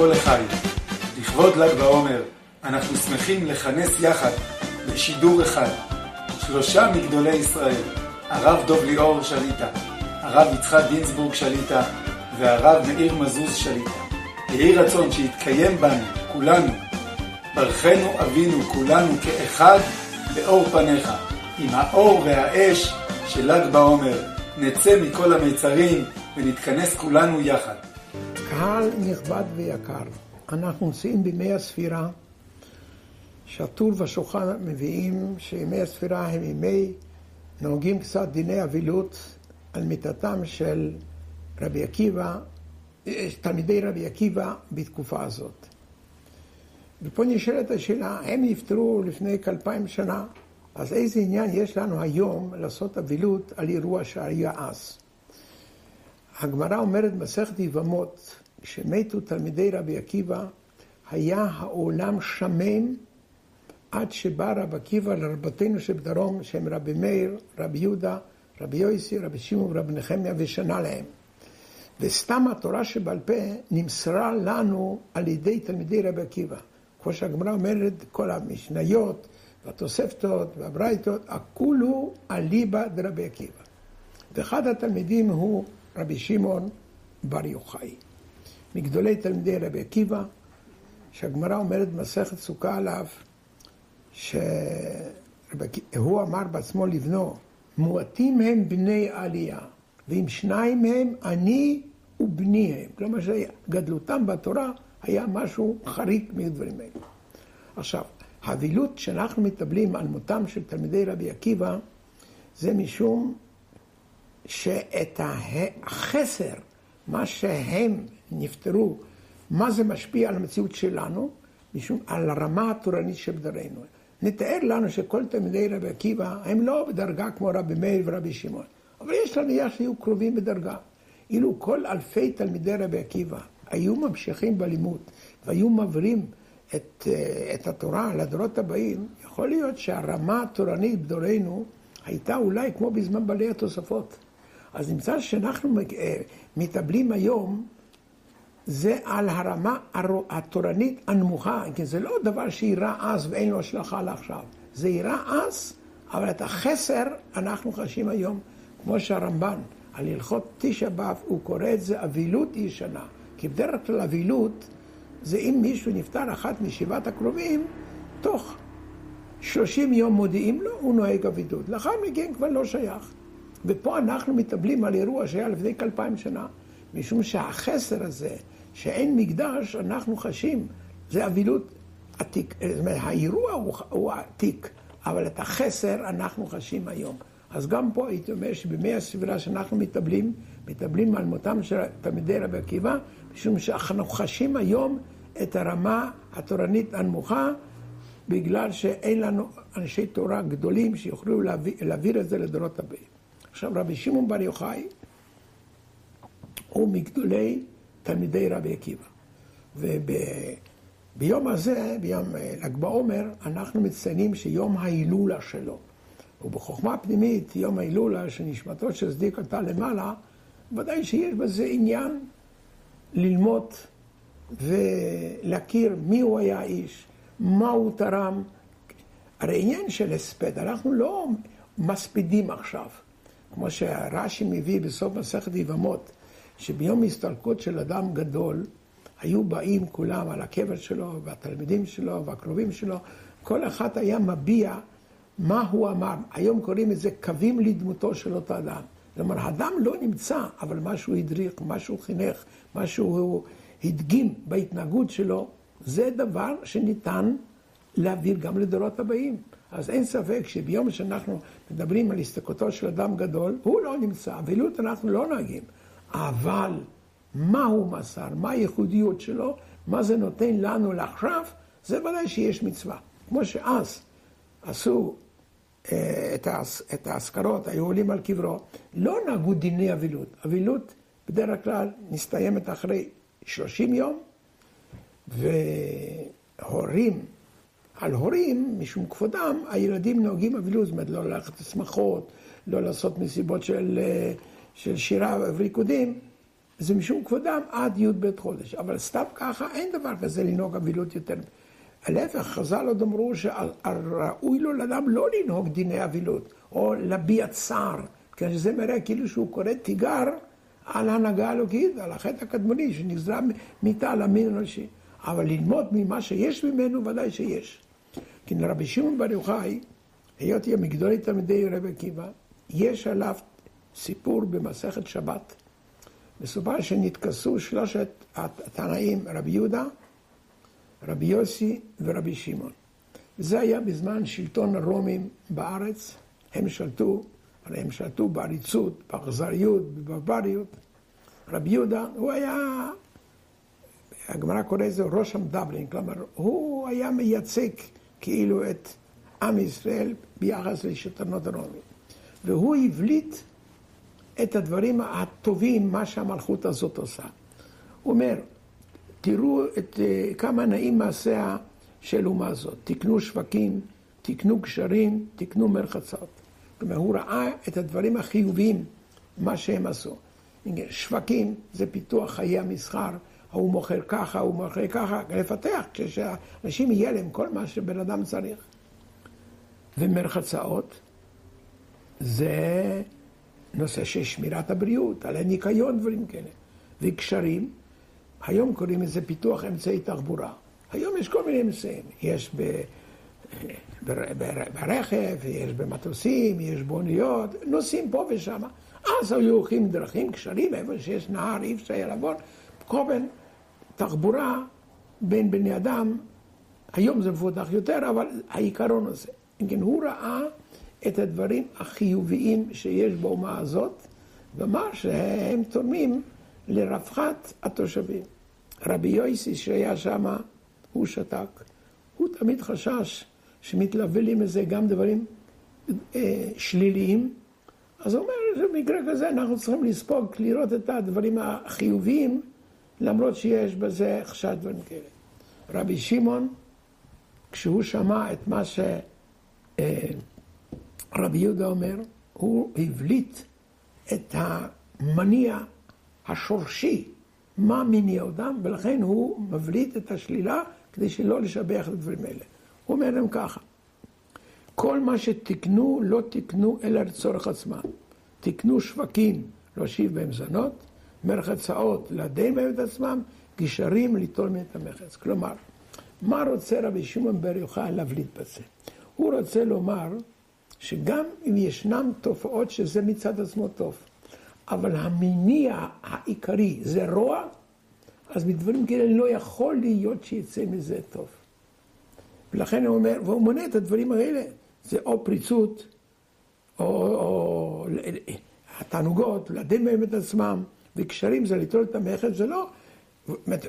כל החי, לכבוד ל"ג בעומר, אנחנו שמחים לכנס יחד בשידור אחד שלושה מגדולי ישראל, הרב דוב ליאור שליטה, הרב יצחק גינזבורג שליטה והרב מאיר מזוז שליטה. יהי רצון שיתקיים בנו, כולנו, ברכנו אבינו כולנו כאחד באור פניך, עם האור והאש של ל"ג בעומר, נצא מכל המיצרים ונתכנס כולנו יחד. קהל נכבד ויקר, אנחנו נמצאים בימי הספירה, שהטור והשולחן מביאים שימי הספירה הם ימי, נוהגים קצת דיני אבילות על מיתתם של רבי עקיבא, תלמידי רבי עקיבא בתקופה הזאת. ופה נשאלת השאלה, הם נפטרו לפני כאלפיים שנה, אז איזה עניין יש לנו היום לעשות אבילות על אירוע שהיה אז? הגמרא אומרת במסכת יבמות, כשמתו תלמידי רבי עקיבא, היה העולם שמם עד שבא רבי עקיבא לרבותינו שבדרום, שהם רבי מאיר, רבי יהודה, רבי יויסי, רבי שמעון ורבי נחמיה, ושנה להם. וסתם התורה שבעל פה נמסרה לנו על ידי תלמידי רבי עקיבא. כמו שהגמרא אומרת, כל המשניות והתוספתות והברייתות, הכולו אליבא דרבי עקיבא. ואחד התלמידים הוא רבי שמעון בר יוחאי. מגדולי תלמידי רבי עקיבא, שהגמרא אומרת במסכת סוכה עליו, שהוא אמר בעצמו לבנו, מועטים הם בני עלייה, ואם שניים הם, אני ובני הם. כלומר שגדלותם בתורה היה משהו חריג מדברים האלה. עכשיו, האבילות שאנחנו מתאבלים על מותם של תלמידי רבי עקיבא, זה משום שאת החסר, מה שהם נפטרו, מה זה משפיע על המציאות שלנו, משום על הרמה התורנית שבדרנו. נתאר לנו שכל תלמידי רבי עקיבא הם לא בדרגה כמו רבי מאיר ורבי שמעון, אבל יש להניח שהיו קרובים בדרגה. אילו כל אלפי תלמידי רבי עקיבא היו ממשיכים בלימוד והיו מעבירים את, את התורה לדורות הבאים, יכול להיות שהרמה התורנית בדורנו הייתה אולי כמו בזמן בעלי התוספות. אז נמצא שאנחנו מתאבלים היום, זה על הרמה התורנית הנמוכה, כי זה לא דבר שאירע אז ואין לו השלכה לעכשיו. זה אירע אז, אבל את החסר אנחנו חשים היום, כמו שהרמב"ן, על הלכות תשע באב, הוא קורא את זה אבילות ישנה. כי בדרך כלל אבילות זה אם מישהו נפטר אחת משבעת הקרובים, תוך שלושים יום מודיעים לו, הוא נוהג אבידות. לאחר מכן כבר לא שייך. ופה אנחנו מתאבלים על אירוע שהיה לפני כאלפיים שנה, משום שהחסר הזה, שאין מקדש, אנחנו חשים, זה אבילות עתיק. זאת אומרת, האירוע הוא, הוא עתיק, אבל את החסר אנחנו חשים היום. אז גם פה הייתי אומר שבימי הסבירה שאנחנו מתאבלים, מתאבלים על מותם של תלמידי רבי עקיבא, משום שאנחנו חשים היום את הרמה התורנית הנמוכה, בגלל שאין לנו אנשי תורה גדולים שיוכלו להעביר, להעביר את זה לדורות הבאים. עכשיו, רבי שמעון בר יוחאי הוא מגדולי תלמידי רבי עקיבא. וביום הזה, ביום ל"ג בעומר, אנחנו מציינים שיום ההילולה שלו. ובחוכמה פנימית, יום ההילולה שנשמתו של צדיק עלתה למעלה, ודאי שיש בזה עניין ללמוד ולהכיר מי הוא היה האיש, מה הוא תרם. הרי עניין של הספד, אנחנו לא מספידים עכשיו. כמו שרש"י מביא בסוף מסכת יבמות, שביום הסתלקות של אדם גדול, היו באים כולם על הקבר שלו, והתלמידים שלו, והקרובים שלו, כל אחד היה מביע מה הוא אמר. היום קוראים לזה קווים לדמותו של אותו אדם. כלומר, האדם לא נמצא, אבל מה שהוא הדריך, מה שהוא חינך, מה שהוא הדגים בהתנהגות שלו, זה דבר שניתן להעביר גם לדורות הבאים. אז אין ספק שביום שאנחנו מדברים על הסתכלותו של אדם גדול, הוא לא נמצא, אבילות אנחנו לא נוהגים. אבל מה הוא מסר, מה הייחודיות שלו, מה זה נותן לנו לעכשיו, זה ודאי שיש מצווה. כמו שאז עשו אה, את האזכרות, היו עולים על קברו, לא נהגו דיני אבילות. אבילות בדרך כלל מסתיימת אחרי 30 יום, והורים על הורים, משום כבודם, הילדים נוהגים אבילות, זאת אומרת, לא ללכת לשמחות, לא לעשות מסיבות של, של שירה וריקודים. זה משום כבודם עד י"ב חודש. אבל סתם ככה אין דבר כזה לנהוג אבילות יותר. להפך, חז"ל עוד אמרו שראוי לו לאדם לא לנהוג דיני אבילות, או להביע צער, כי זה מראה כאילו שהוא קורא תיגר על ההנהגה האלוקית, על החטא הקדמוני שנגזר מיתה על המין האנושי. אבל ללמוד ממה שיש ממנו, ודאי שיש. כי לרבי שמעון בר יוחאי, היות מגדולי תלמידי רבי עקיבא, יש עליו סיפור במסכת שבת. מסופר שנתכסו שלושת התנאים, רבי יהודה, רבי יוסי ורבי שמעון. זה היה בזמן שלטון הרומים בארץ, הם שלטו, הרי הם שלטו בעריצות, באכזריות, בברבריות. רבי יהודה, הוא היה, הגמרא קורא לזה ראש המדבלין, כלומר, הוא היה מייצג כאילו את עם ישראל ביחס לשלטונות הרומים. והוא הבליט את הדברים הטובים, מה שהמלכות הזאת עושה. הוא אומר, תראו את, אה, כמה נעים מעשיה של אומה זאת. תקנו שווקים, תקנו גשרים, תקנו מרחצות. כלומר, הוא ראה את הדברים החיוביים, מה שהם עשו. שווקים זה פיתוח חיי המסחר, ההוא מוכר ככה, ההוא מוכר ככה, לפתח, כשאנשים יהיה להם כל מה שבן אדם צריך. ומרחצאות זה נושא של שמירת הבריאות, על הניקיון, דברים כאלה. וגשרים, היום קוראים לזה פיתוח אמצעי תחבורה. היום יש כל מיני אמצעים, יש ב... ברכב, יש במטוסים, יש באוניות, נוסעים פה ושם. אז היו הולכים דרכים, גשרים, איפה שיש נהר, אי אפשר היה לעבור. כל בין תחבורה בין בני אדם, היום זה מפותח יותר, אבל העיקרון הזה. כן, הוא ראה את הדברים החיוביים שיש באומה הזאת, ואמר שהם תורמים לרווחת התושבים. רבי יויסי שהיה שם, הוא שתק. הוא תמיד חשש שמתלווים מזה גם דברים אה, שליליים. אז הוא אומר שבמקרה כזה אנחנו צריכים לספוג, לראות את הדברים החיוביים, למרות שיש בזה חשד דברים כאלה. רבי שמעון, כשהוא שמע את מה ש... אה, רבי יהודה אומר, הוא הבליט את המניע השורשי, מה מניע אותם, ולכן הוא מבליט את השלילה כדי שלא לשבח את הדברים האלה. הוא אומר להם ככה, כל מה שתקנו, לא תקנו אלא לצורך עצמם. תקנו שווקים, להושיב בהם זונות, מרחצאות, לדין בהם את עצמם, גשרים, ליטול מהם את המחץ. כלומר, מה רוצה רבי שמעון בר יוחאי להבליט בזה? הוא רוצה לומר שגם אם ישנם תופעות שזה מצד עצמו טוב, אבל המניע העיקרי זה רוע, אז מדברים כאלה לא יכול להיות שיצא מזה טוב. ולכן הוא אומר, והוא מונה את הדברים האלה, זה או פריצות, או, או התענוגות, לדין בהם את עצמם, וקשרים זה ליטול את המכר, זה לא...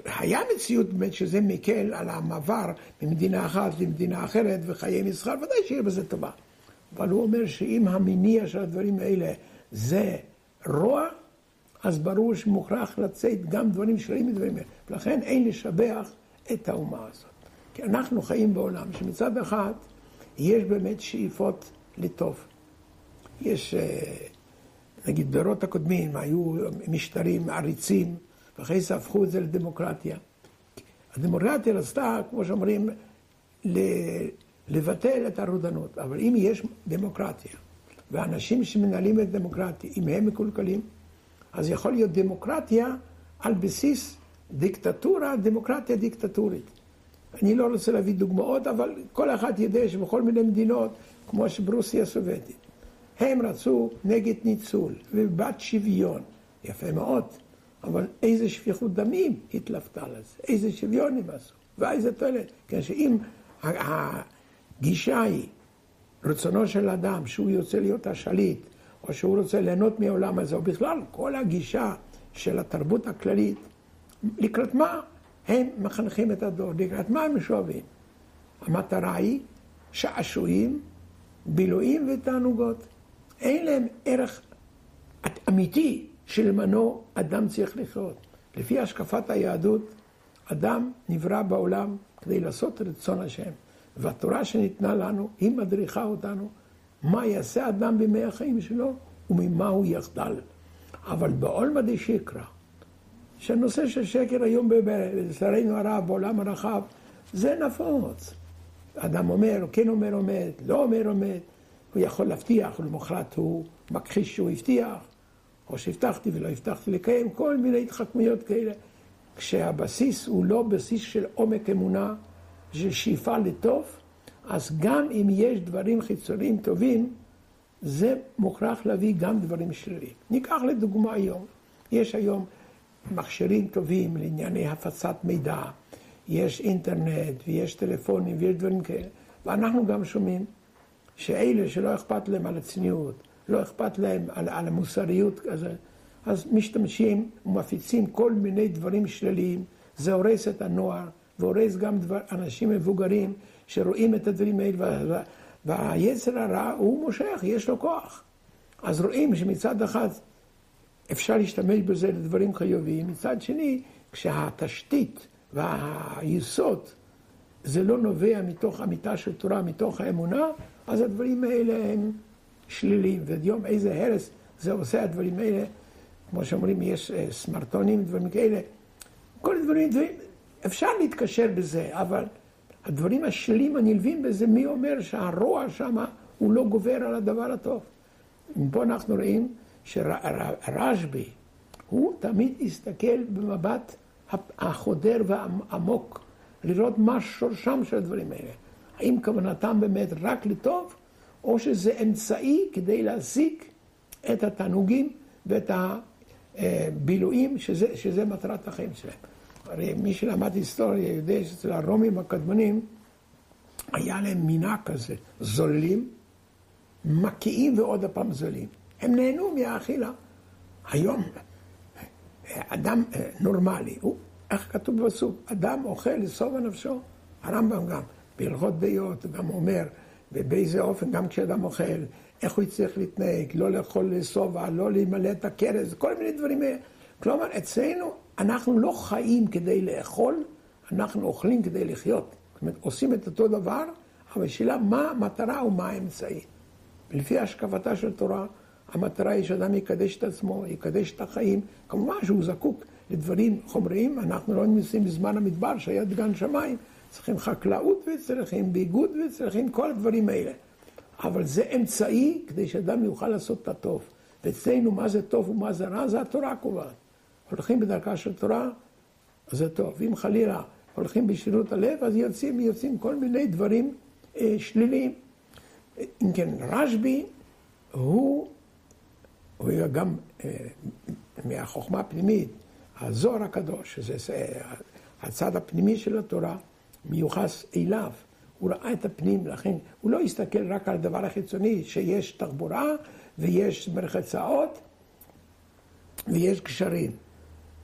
היה מציאות באמת שזה מקל על המעבר ממדינה אחת למדינה אחרת וחיי מסחר, ודאי שיהיה בזה טובה. אבל הוא אומר שאם המניע של הדברים האלה זה רוע, אז ברור שמוכרח לצאת גם דברים שלאים מדברים האלה. ולכן אין לשבח את האומה הזאת. כי אנחנו חיים בעולם שמצד אחד יש באמת שאיפות לטוב. יש, אה, נגיד, בדורות הקודמים היו משטרים עריצים, ואחרי זה הפכו את זה לדמוקרטיה. הדמוקרטיה רצתה, כמו שאומרים, לבטל את הרודנות. אבל אם יש דמוקרטיה, ואנשים שמנהלים את הדמוקרטיה, אם הם מקולקלים, אז יכול להיות דמוקרטיה על בסיס דיקטטורה, דמוקרטיה דיקטטורית. אני לא רוצה להביא דוגמאות, אבל כל אחד יודע שבכל מיני מדינות, כמו שברוסיה הסובייטית, הם רצו נגד ניצול ובת שוויון. יפה מאוד, אבל איזה שפיכות דמים התלוותה לזה, איזה שוויון הם עשו, ואיזה תועלת. כן, שאם הגישה היא רצונו של אדם שהוא יוצא להיות השליט, או שהוא רוצה ליהנות מהעולם הזה, או בכלל כל הגישה של התרבות הכללית, לקראת מה הם מחנכים את הדור, לקראת מה הם שואבים? המטרה היא שעשועים, בילויים ותענוגות. אין להם ערך אמיתי שלמנו אדם צריך לחיות. לפי השקפת היהדות, אדם נברא בעולם כדי לעשות רצון השם. והתורה שניתנה לנו, היא מדריכה אותנו מה יעשה אדם בימי החיים שלו וממה הוא יחדל. אבל בעולמא דשקרא, שהנושא של שקר היום, לצערנו הרב, בעולם הרחב, זה נפוץ. אדם אומר, כן אומר אמת, לא אומר אמת, הוא יכול להבטיח, ולמחרת הוא מכחיש שהוא הבטיח, או שהבטחתי ולא הבטחתי לקיים, כל מיני התחכמויות כאלה. כשהבסיס הוא לא בסיס של עומק אמונה, של שאיפה לטוב, אז גם אם יש דברים חיצוניים טובים, זה מוכרח להביא גם דברים שליליים. ניקח לדוגמה היום, יש היום מכשירים טובים לענייני הפצת מידע, יש אינטרנט ויש טלפונים ויש דברים כאלה, ואנחנו גם שומעים שאלה שלא אכפת להם על הצניעות, לא אכפת להם על, על המוסריות, אז, אז משתמשים ומפיצים כל מיני דברים שליליים, זה הורס את הנוער והורס גם דבר, אנשים מבוגרים שרואים את הדברים האלה, והיצר הרע הוא מושך, יש לו כוח. אז רואים שמצד אחד אפשר להשתמש בזה לדברים חיוביים, מצד שני, כשהתשתית והיסוד זה לא נובע מתוך אמיתה של תורה, מתוך האמונה, אז הדברים האלה הם שליליים. והיום איזה הרס זה עושה הדברים האלה, כמו שאומרים, יש אה, סמרטונים, דברים כאלה. כל הדברים, דברים, אפשר להתקשר בזה, אבל הדברים השליליים הנלווים בזה, מי אומר שהרוע שם הוא לא גובר על הדבר הטוב? פה אנחנו רואים שרשב"י, הוא תמיד הסתכל במבט החודר והעמוק, לראות מה שורשם של הדברים האלה. האם כוונתם באמת רק לטוב, או שזה אמצעי כדי להשיג את התענוגים ואת הבילויים, שזה, שזה מטרת החיים שלהם. הרי מי שלמד היסטוריה יודע שאצל הרומים הקדמונים היה להם מינה כזה, זולים, מקיאים ועוד הפעם זולים. הם נהנו מהאכילה. היום, אדם אה, נורמלי, הוא, איך כתוב בסוף? אדם אוכל לסוב נפשו. הרמב"ם גם, בהלכות דעות, הוא גם אומר, ובאיזה אופן, גם כשאדם אוכל, איך הוא יצטרך להתנהג, לא לאכול לשובע, לא להימלא את הכרס, כל מיני דברים. כלומר, אצלנו אנחנו לא חיים כדי לאכול, אנחנו אוכלים כדי לחיות. זאת אומרת, עושים את אותו דבר, אבל השאלה מה המטרה ומה האמצעי. לפי השקפתה של תורה, המטרה היא שאדם יקדש את עצמו, יקדש את החיים. כמובן שהוא זקוק לדברים חומריים, אנחנו לא נמצאים בזמן המדבר שהיה דגן שמיים, צריכים חקלאות וצריכים ביגוד וצריכים כל הדברים האלה. אבל זה אמצעי כדי שאדם יוכל לעשות את הטוב. ואצלנו מה זה טוב ומה זה רע, זה התורה קובעת. הולכים בדרכה של תורה, אז זה טוב. אם חלילה הולכים בשרירות הלב, אז יוצאים, יוצאים כל מיני דברים אה, שליליים. אם כן, רשב"י הוא, הוא היה גם אה, מהחוכמה הפנימית, הזוהר הקדוש, שזה הצד הפנימי של התורה, מיוחס אליו. הוא ראה את הפנים, לכן הוא לא הסתכל רק על הדבר החיצוני, שיש תחבורה ויש מרחצאות ויש קשרים.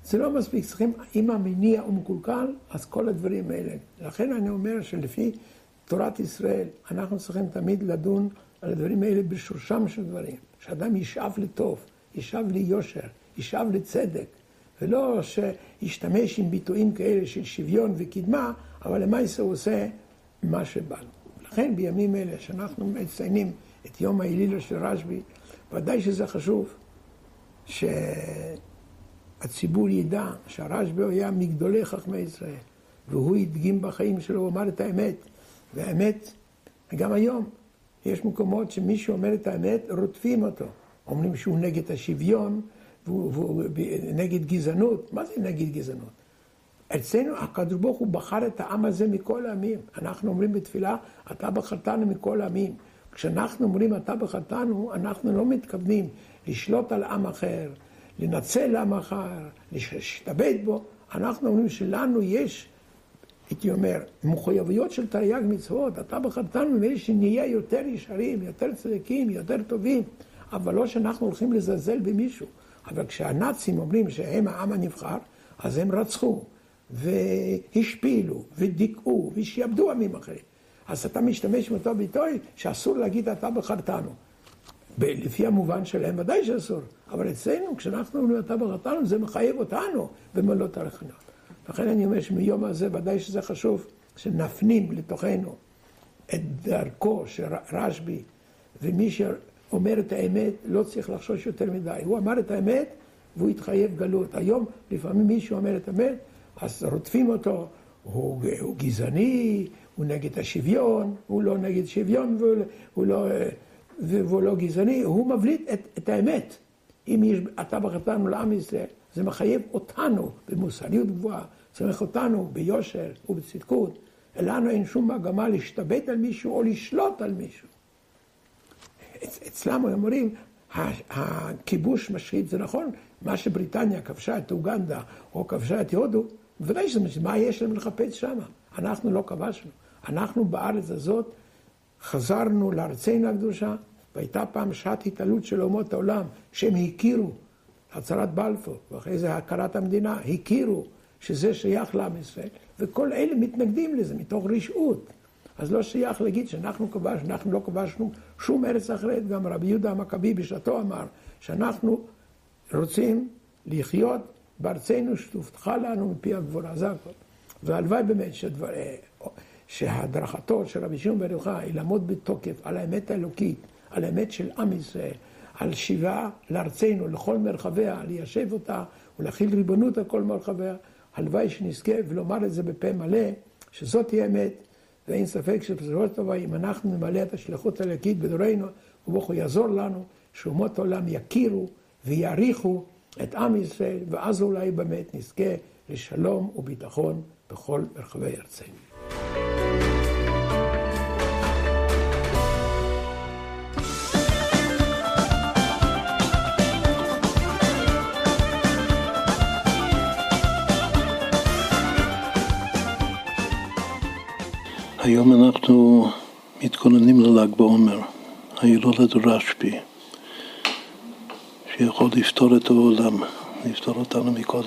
זה לא מספיק, צריכים, אם המניע הוא מקולקל, אז כל הדברים האלה. לכן אני אומר שלפי תורת ישראל, אנחנו צריכים תמיד לדון על הדברים האלה בשורשם של דברים. שאדם ישאב לטוב, ישאב ליושר, ישאב לצדק, ולא שישתמש עם ביטויים כאלה של שוויון וקדמה, אבל למעשה הוא עושה מה שבא לו. לכן בימים אלה שאנחנו מציינים את יום ההילולה של רשב"י, ודאי שזה חשוב שהציבור ידע שהרשב"י היה מגדולי חכמי ישראל, והוא הדגים בחיים שלו, הוא אמר את האמת, והאמת, גם היום, יש מקומות שמי שאומר את האמת, רודפים אותו. אומרים שהוא נגד השוויון, והוא נגד גזענות. מה זה נגד גזענות? אצלנו הקדוש ברוך הוא בחר את העם הזה מכל העמים. אנחנו אומרים בתפילה, אתה בחרתנו מכל העמים. כשאנחנו אומרים אתה בחרתנו, אנחנו לא מתכוונים לשלוט על עם אחר, לנצל עם אחר, להשתבד בו. אנחנו אומרים שלנו יש, הייתי אומר, מחויבויות של תרי"ג מצוות. אתה בחרתנו ממילא שנהיה יותר ישרים, יותר צדיקים, יותר טובים. אבל לא שאנחנו הולכים לזלזל במישהו. אבל כשהנאצים אומרים שהם העם הנבחר, אז הם רצחו. והשפילו, ודיכאו, ושיעבדו עמים אחרים. אז אתה משתמש באותו ביטוי שאסור להגיד אתה בחרתנו. לפי המובן שלהם ודאי שאסור, אבל אצלנו כשאנחנו אומרים אתה בחרתנו זה מחייב אותנו במלאת הרחנות. לכן אני אומר שמיום הזה ודאי שזה חשוב שנפנים לתוכנו את דרכו של רשב"י, ומי שאומר את האמת לא צריך לחשוש יותר מדי. הוא אמר את האמת והוא התחייב גלות. היום לפעמים מישהו אומר את האמת, אז רודפים אותו, הוא, הוא גזעני, הוא נגד השוויון, הוא לא נגד שוויון והוא, הוא לא, והוא לא גזעני, הוא מבליט את, את האמת. אם יש, אתה בחרתנו לעם ישראל, זה מחייב אותנו במוסריות גבוהה, צריך אותנו ביושר ובצדקות. לנו אין שום מגמה להשתבט על מישהו או לשלוט על מישהו. אצלם הם אומרים, הכיבוש משחית, זה נכון, מה שבריטניה כבשה את אוגנדה או כבשה את הודו, בוודאי שזה משחית, מה יש להם לחפש שם? אנחנו לא כבשנו. אנחנו בארץ הזאת חזרנו לארצנו הקדושה, והייתה פעם שעת התעלות של אומות העולם, שהם הכירו, הצהרת בלפור, ואחרי זה הכרת המדינה, הכירו שזה שייך לעם ישראל, וכל אלה מתנגדים לזה מתוך רשעות. אז לא שייך להגיד שאנחנו כבשנו, אנחנו לא כבשנו שום ארץ אחרת. גם רבי יהודה המכבי בשעתו אמר שאנחנו רוצים לחיות בארצנו שתובטחה לנו מפי הגבורה, זה הכל. והלוואי באמת שדבר... שהדרכתו של רבי שמעון בר יוחאי היא לעמוד בתוקף על האמת האלוקית, על האמת של עם ישראל, על שיבה לארצנו, לכל מרחביה, ליישב אותה ולהכיל ריבונות על כל מרחביה. הלוואי שנזכה ולומר את זה בפה מלא, שזאת תהיה אמת, ואין ספק שבסופו של דבר, אם אנחנו נמלא את השליחות הלקית בדורנו, וברוך הוא יעזור לנו, שאומות העולם יכירו ויעריכו את עם ישראל, ואז אולי באמת נזכה לשלום וביטחון בכל מרחבי ארצנו. היום אנחנו מתכוננים לל"ג בעומר, ההילולת רשב"י, שיכול לפתור את העולם, לפתור אותנו מכל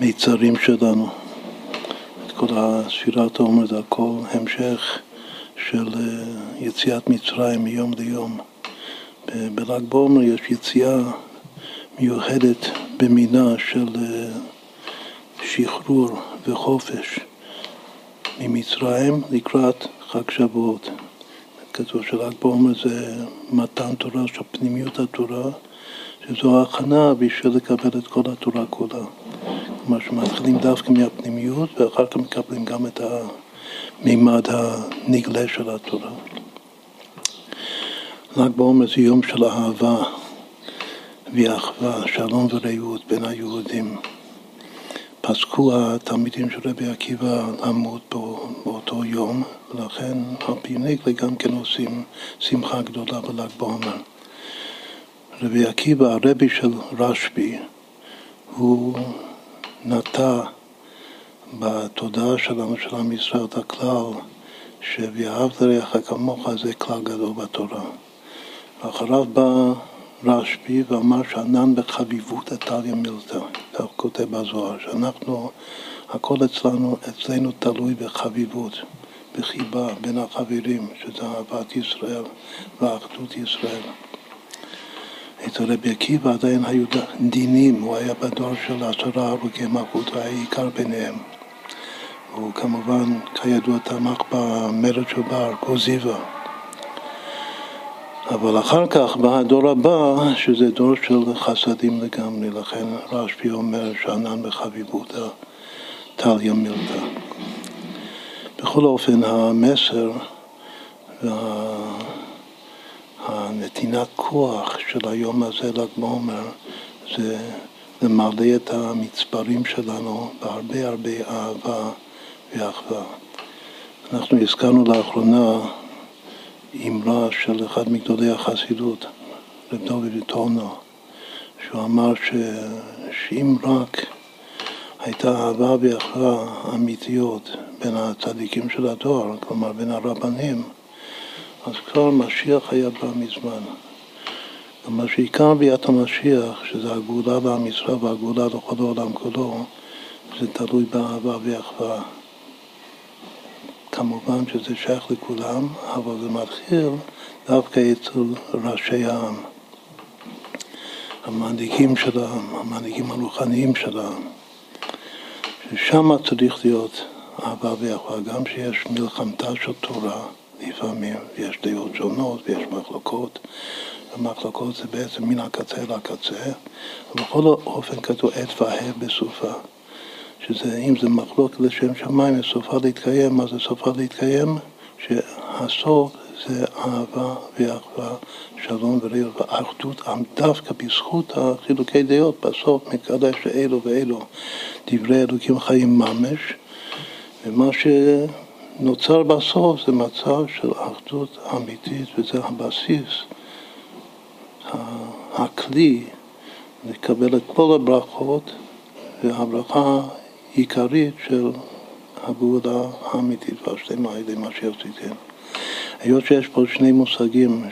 המיצרים שלנו. את כל הספירת העומר זה הכל המשך של אה, יציאת מצרים מיום ליום. בל"ג בעומר יש יציאה מיוחדת במינה של אה, שחרור וחופש. ממצרים לקראת חג שבועות. כתוב של"ג בעומר זה מתן תורה של פנימיות התורה, שזו ההכנה בשביל לקבל את כל התורה כולה. כלומר שמתחילים דווקא מהפנימיות ואחר כך מקבלים גם את המימד הנגלה של התורה. ל"ג בעומר זה יום של אהבה ואחווה, שלום ורעות בין היהודים. פסקו התלמידים של רבי עקיבא לעמוד באותו יום, ולכן על פי נגלה גם כן עושים שמחה גדולה בל"ג בעומר. רבי עקיבא, הרבי של רשב"י, הוא נטע בתודעה שלנו, של עם ישראל, את הכלל ש"ואהבת לרעך כמוך" זה כלל גדול בתורה. אחריו בא רשב"י ואמר שענן בחביבות עתליה מילתא, כך כותב בזוהר, שאנחנו, הכל אצלנו, אצלנו תלוי בחביבות, בחיבה בין החברים, שזה אהבת ישראל ואחדות ישראל. אצל רבי עקיבא עדיין היו דינים, הוא היה בדור של עשרה הרוגי מלכות, הוא היה עיקר ביניהם. הוא כמובן, כידוע, תמך במרד של בר כוזיבה. אבל אחר כך בא הדור הבא, שזה דור של חסדים לגמרי, לכן רשב"י אומר שענן בחביבותא טליה מילתא. בכל אופן, המסר והנתינת כוח של היום הזה, ל"ג בעומר, זה למלא את המצברים שלנו בהרבה הרבה אהבה ואחווה. אנחנו הזכרנו לאחרונה אמרה של אחד מגדולי החסידות, רב דוד טורנו, שהוא אמר ש... שאם רק הייתה אהבה ואחווה אמיתיות בין הצדיקים של הדור, כלומר בין הרבנים, אז כבר משיח היה בא מזמן. כלומר שעיקר ביאת המשיח, שזה הגאולה לעם ישראל והגאולה לכל העולם כולו, זה תלוי באהבה ואחווה. כמובן שזה שייך לכולם, אבל זה מתחיל דווקא אצל ראשי העם, המנהיגים של העם, המנהיגים הרוחניים של העם, ששם צריך להיות אהבה ואחווה, גם שיש מלחמתה של תורה לפעמים, ויש דעות שונות ויש מחלוקות, המחלקות זה בעצם מן הקצה לקצה, ובכל אופן כתוב עת והה בסופה, שזה אם זה מחלוקת לשם שמיים וסופה להתקיים, מה זה סופה להתקיים? שהסוף זה אהבה ואחווה, שלום ורעות ואחדות, דווקא בזכות החילוקי דעות, בסוף מתקדש לאלו ואלו דברי אלוקים חיים ממש, ומה שנוצר בסוף זה מצב של אחדות אמיתית, וזה הבסיס, הכלי לקבל את כל הברכות, והברכה העיקרית של הגאולה האמיתית והשלמה על ידי מה שעשיתם. היות שיש פה שני מושגים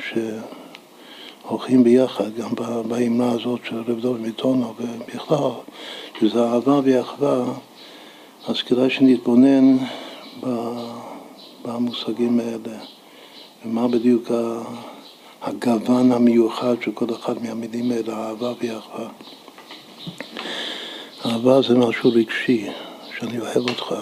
שהולכים ביחד, גם באמרה הזאת של רב דוד מטונו ובכלל, שזה אהבה ואחווה, אז כדאי שנתבונן במושגים האלה, ומה בדיוק הגוון המיוחד של כל אחד מהמילים האלה, אהבה ואחווה. אהבה זה משהו רגשי, שאני אוהב אותך.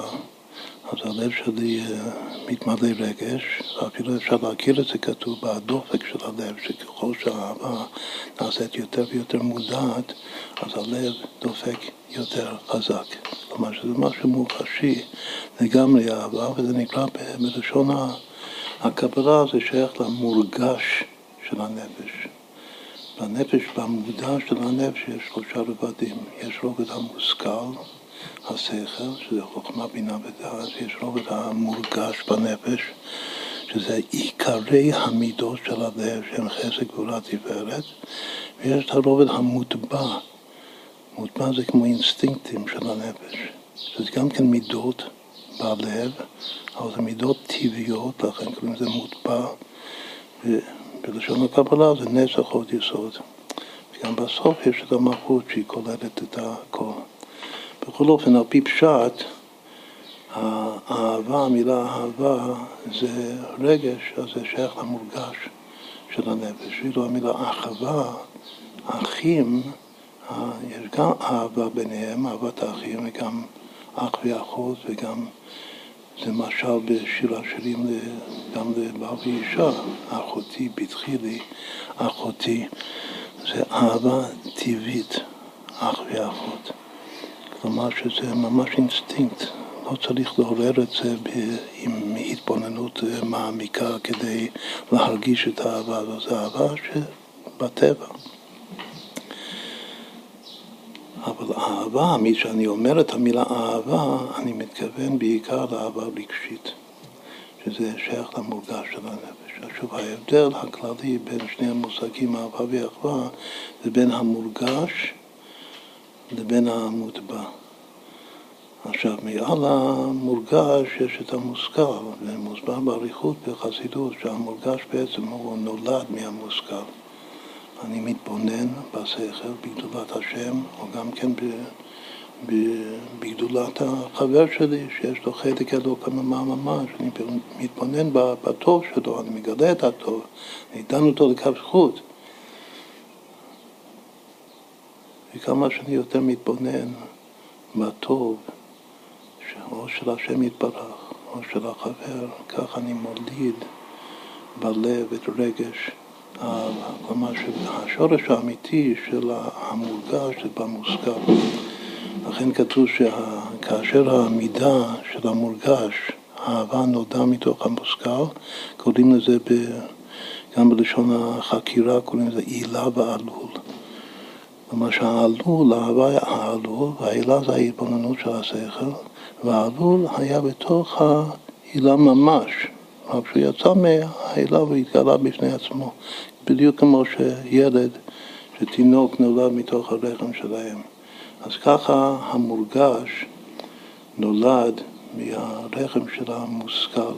אז הלב שלי אה, מתמלא רגש, ואפילו אפשר להכיר את זה כתוב בדופק של הלב, שככל שהאהבה נעשית יותר ויותר מודעת, אז הלב דופק יותר חזק. כלומר שזה משהו מוחשי לגמרי אהבה, וזה נקרא בלשון הקבלה, זה שייך למורגש של הנפש. בנפש, במודע של הנפש יש שלושה רבדים. יש רובד המושכל, השכל, שזה חוכמה, בינה ודעת, יש רובד המורגש בנפש, שזה עיקרי המידות של הלב, שהם חסק גבולה תפארת, ויש את הרובד המוטבע. מוטבע זה כמו אינסטינקטים של הנפש, שזה גם כן מידות בלב, אבל זה מידות טבעיות, לכן קוראים לזה מוטבע, ובלשון הקבלה זה נצח עוד יסוד. וגם בסוף יש את המלכות שהיא כוללת את הכל. בכל אופן, על פי פשט, האהבה, המילה אהבה זה רגש, אז זה שייך למורגש של הנפש. ואילו המילה אחווה, אחים, יש גם אהבה ביניהם, אהבת האחים, וגם אח ואחות, וגם זה משל בשיר השירים גם לבעל ואישה, אחותי, פתחי לי, אחותי, זה אהבה טבעית, אח ואחות. כלומר שזה ממש אינסטינקט, לא צריך לעורר את זה עם התבוננות מעמיקה כדי להרגיש את האהבה הזאת, זה אהבה שבטבע. אבל אהבה, מי שאני אומר את המילה אהבה, אני מתכוון בעיקר לאהבה רגשית, שזה שייך למורגש של הנפש. שוב, ההבדל הכללי בין שני המושגים, אהבה ואחווה, זה בין המורגש לבין המוטבע. עכשיו, מעל המורגש יש את המושכל, ומוסבר באריכות בחסידות שהמורגש בעצם הוא נולד מהמושכל. אני מתבונן בשכל, בגדולת השם, או גם כן בגדולת החבר שלי, שיש לו חלק אלוקא ממש, אני מתבונן בטוב שלו, אני מגלה את הטוב, אני אותו לקו זכות. וכמה שאני יותר מתבונן בטוב, או של השם יתברך, או של החבר, כך אני מוליד בלב את רגש. כלומר, שהשורש האמיתי של המורגש זה במושכל. לכן כתוב שכאשר המידה של המורגש, האהבה נולדה מתוך המושכל, קוראים לזה ב... גם בלשון החקירה קוראים לזה עילה ועלול. כלומר שהעלול, האהבה היה העלול, והעילה זה ההתבוננות של השכל, והעלול היה בתוך העילה ממש. רק שהוא יצא מהעילה והתגלה בפני עצמו, בדיוק כמו שילד, שתינוק נולד מתוך הרחם שלהם. אז ככה המורגש נולד מהרחם של המושכל.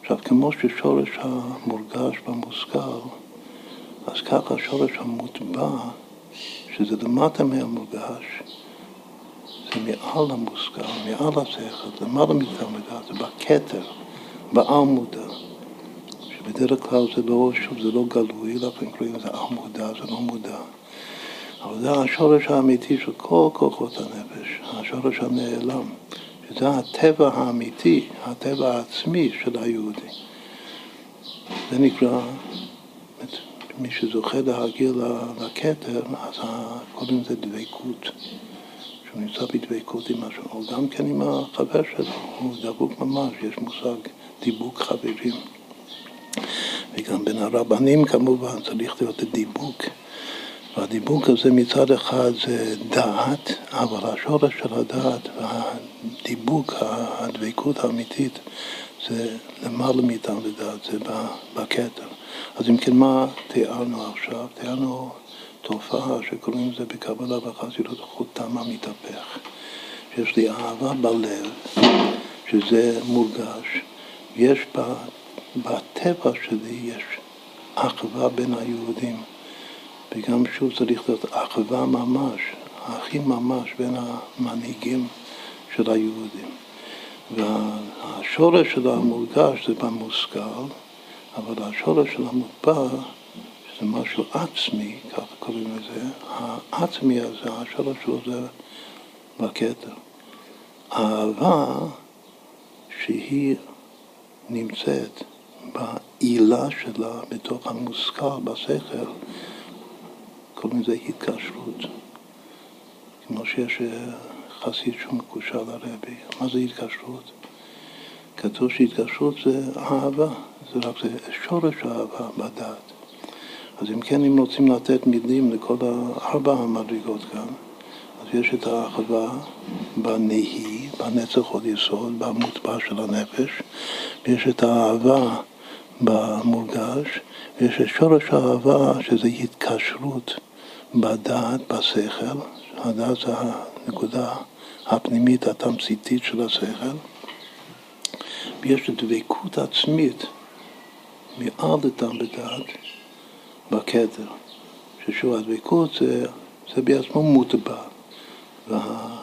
עכשיו, כמו ששורש המורגש במושכל, אז ככה שורש המוטבע שזה למטה מהמורגש, זה מעל המושכל, מעל השכל, למעלה המדע, זה בכתר, בעל מודע. שבדרך כלל זה לא, שוב, זה לא גלוי, לכן קוראים לזה על מודע, זה לא מודע. אבל זה השורש האמיתי של כל כוחות הנפש, השורש הנעלם, שזה הטבע האמיתי, הטבע העצמי של היהודי. זה נקרא מי שזוכה להגיע לכתר, אז קוראים לזה דבקות. שהוא נמצא בדבקות עם או גם כן עם החבר שלו, הוא דבוק ממש, יש מושג דיבוק חברים. וגם בין הרבנים כמובן צריך להיות דיבוק. והדיבוק הזה מצד אחד זה דעת, אבל השורש של הדעת והדיבוק, הדבקות האמיתית, זה למעלה מאיתנו לדעת, זה בכתר. אז אם כן, מה תיארנו עכשיו? תיארנו תופעה שקוראים לזה בקבלה וחסידות חותם המתהפך. שיש לי אהבה בלב, שזה מורגש, יש בטבע שלי, יש אחווה בין היהודים. וגם שוב צריך להיות אחווה ממש, אחים ממש בין המנהיגים של היהודים. והשורש של המורגש זה במושכל, אבל השורש של המוטבע זה משהו עצמי, ככה קוראים לזה, העצמי הזה, השורש שלו זה בכתר. אהבה שהיא נמצאת בעילה שלה, בתוך המושכל, בשכל, קוראים לזה התקשרות. כמו שיש אה, חסיד שהוא מקושר לרבי. מה זה התקשרות? כתוב שהתקשרות זה אהבה, זה רק זה שורש האהבה בדת. אז אם כן, אם רוצים לתת מילים לכל ארבע המדרגות כאן, אז יש את האחווה בנהי, בנצח עוד יסוד, במוטבע של הנפש, ויש את האהבה במורגש, ויש את שורש האהבה שזה התקשרות בדעת, בשכל, הדעת זה הנקודה הפנימית התמציתית של השכל, ויש דבקות עצמית מעל לטעם בדעת בכתר, ששוב הדבקות זה, זה בעצמו מוטבע, וה,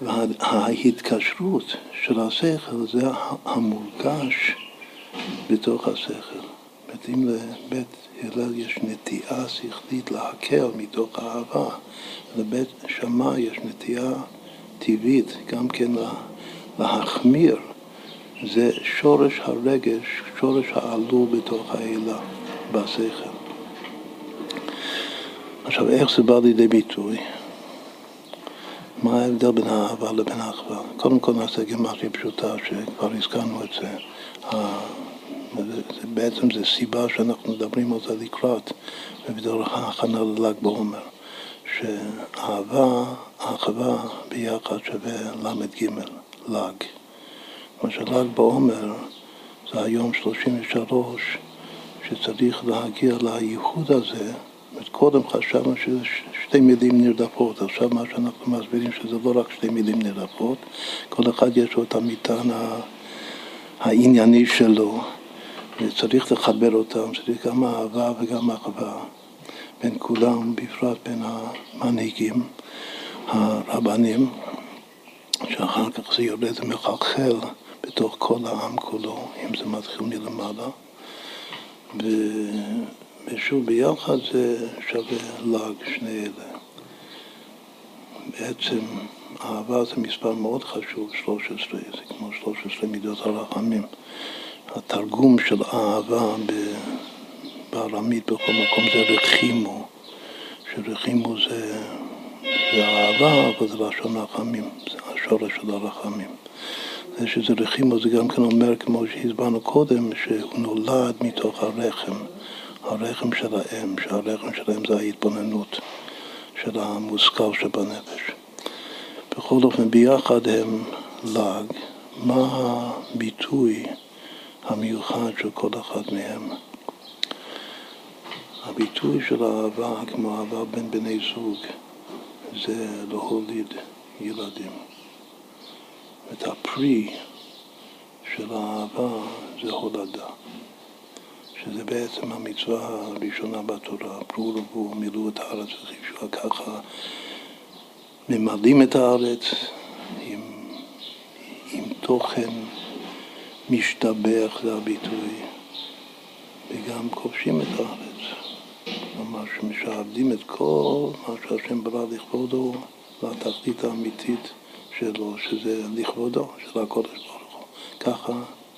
וההתקשרות של השכל זה המורגש בתוך השכל. זאת אם לבית הלל יש נטייה שכלית להקל מתוך אהבה, לבית שמאי יש נטייה טבעית גם כן להחמיר. זה שורש הרגש, שורש העלול בתוך העילה, בשכל. עכשיו, איך זה בא לידי ביטוי? מה ההבדל בין האהבה לבין האחווה? קודם כל נעשה גמרתי פשוטה, שכבר הזכרנו את זה. בעצם זו סיבה שאנחנו מדברים על זה לקראת, ובדרך ההכנה לל"ג בעומר, שאהבה, אחווה ביחד שווה ל"ג, ל"ג. מה של"ג בעומר זה היום 33 שצריך להגיע לייחוד הזה. קודם חשבנו שזה שתי מילים נרדפות, עכשיו מה שאנחנו מסבירים שזה לא רק שתי מילים נרדפות, כל אחד יש לו את המטען הענייני שלו. וצריך לחבר אותם, צריך גם אהבה וגם אחווה בין כולם, בפרט בין המנהיגים, הרבנים, שאחר כך זה יורד ומחלחל בתוך כל העם כולו, אם זה מתחיל מלמעלה. ושוב, ביחד זה שווה ל"ג, שני אלה. בעצם אהבה זה מספר מאוד חשוב, 13, זה כמו 13 מידות הרחמים. התרגום של אהבה בארמית בכל מקום זה רחימו, שרחימו זה, זה אהבה, אבל זה לשון רחמים, זה השורש של הרחמים. זה שזה רחימו זה גם כן אומר, כמו שהסברנו קודם, שהוא נולד מתוך הרחם, הרחם של האם, שהרחם שלהם זה ההתבוננות של המושכל שבנפש. בכל אופן, ביחד הם ל"ג. מה הביטוי המיוחד של כל אחד מהם. הביטוי של האהבה, כמו אהבה בין בני זוג, זה להוליד ילדים. את הפרי של האהבה זה הולדה, שזה בעצם המצווה הראשונה בתורה, פרו ורבו, מילאו את הארץ וחיפשו ככה. ממלאים את הארץ עם, עם תוכן משתבח זה הביטוי, וגם כובשים את הארץ. ממש משעבדים את כל מה שהשם ברא לכבודו לתכלית האמיתית שלו, שזה לכבודו, של הקודש ברוך הוא. ככה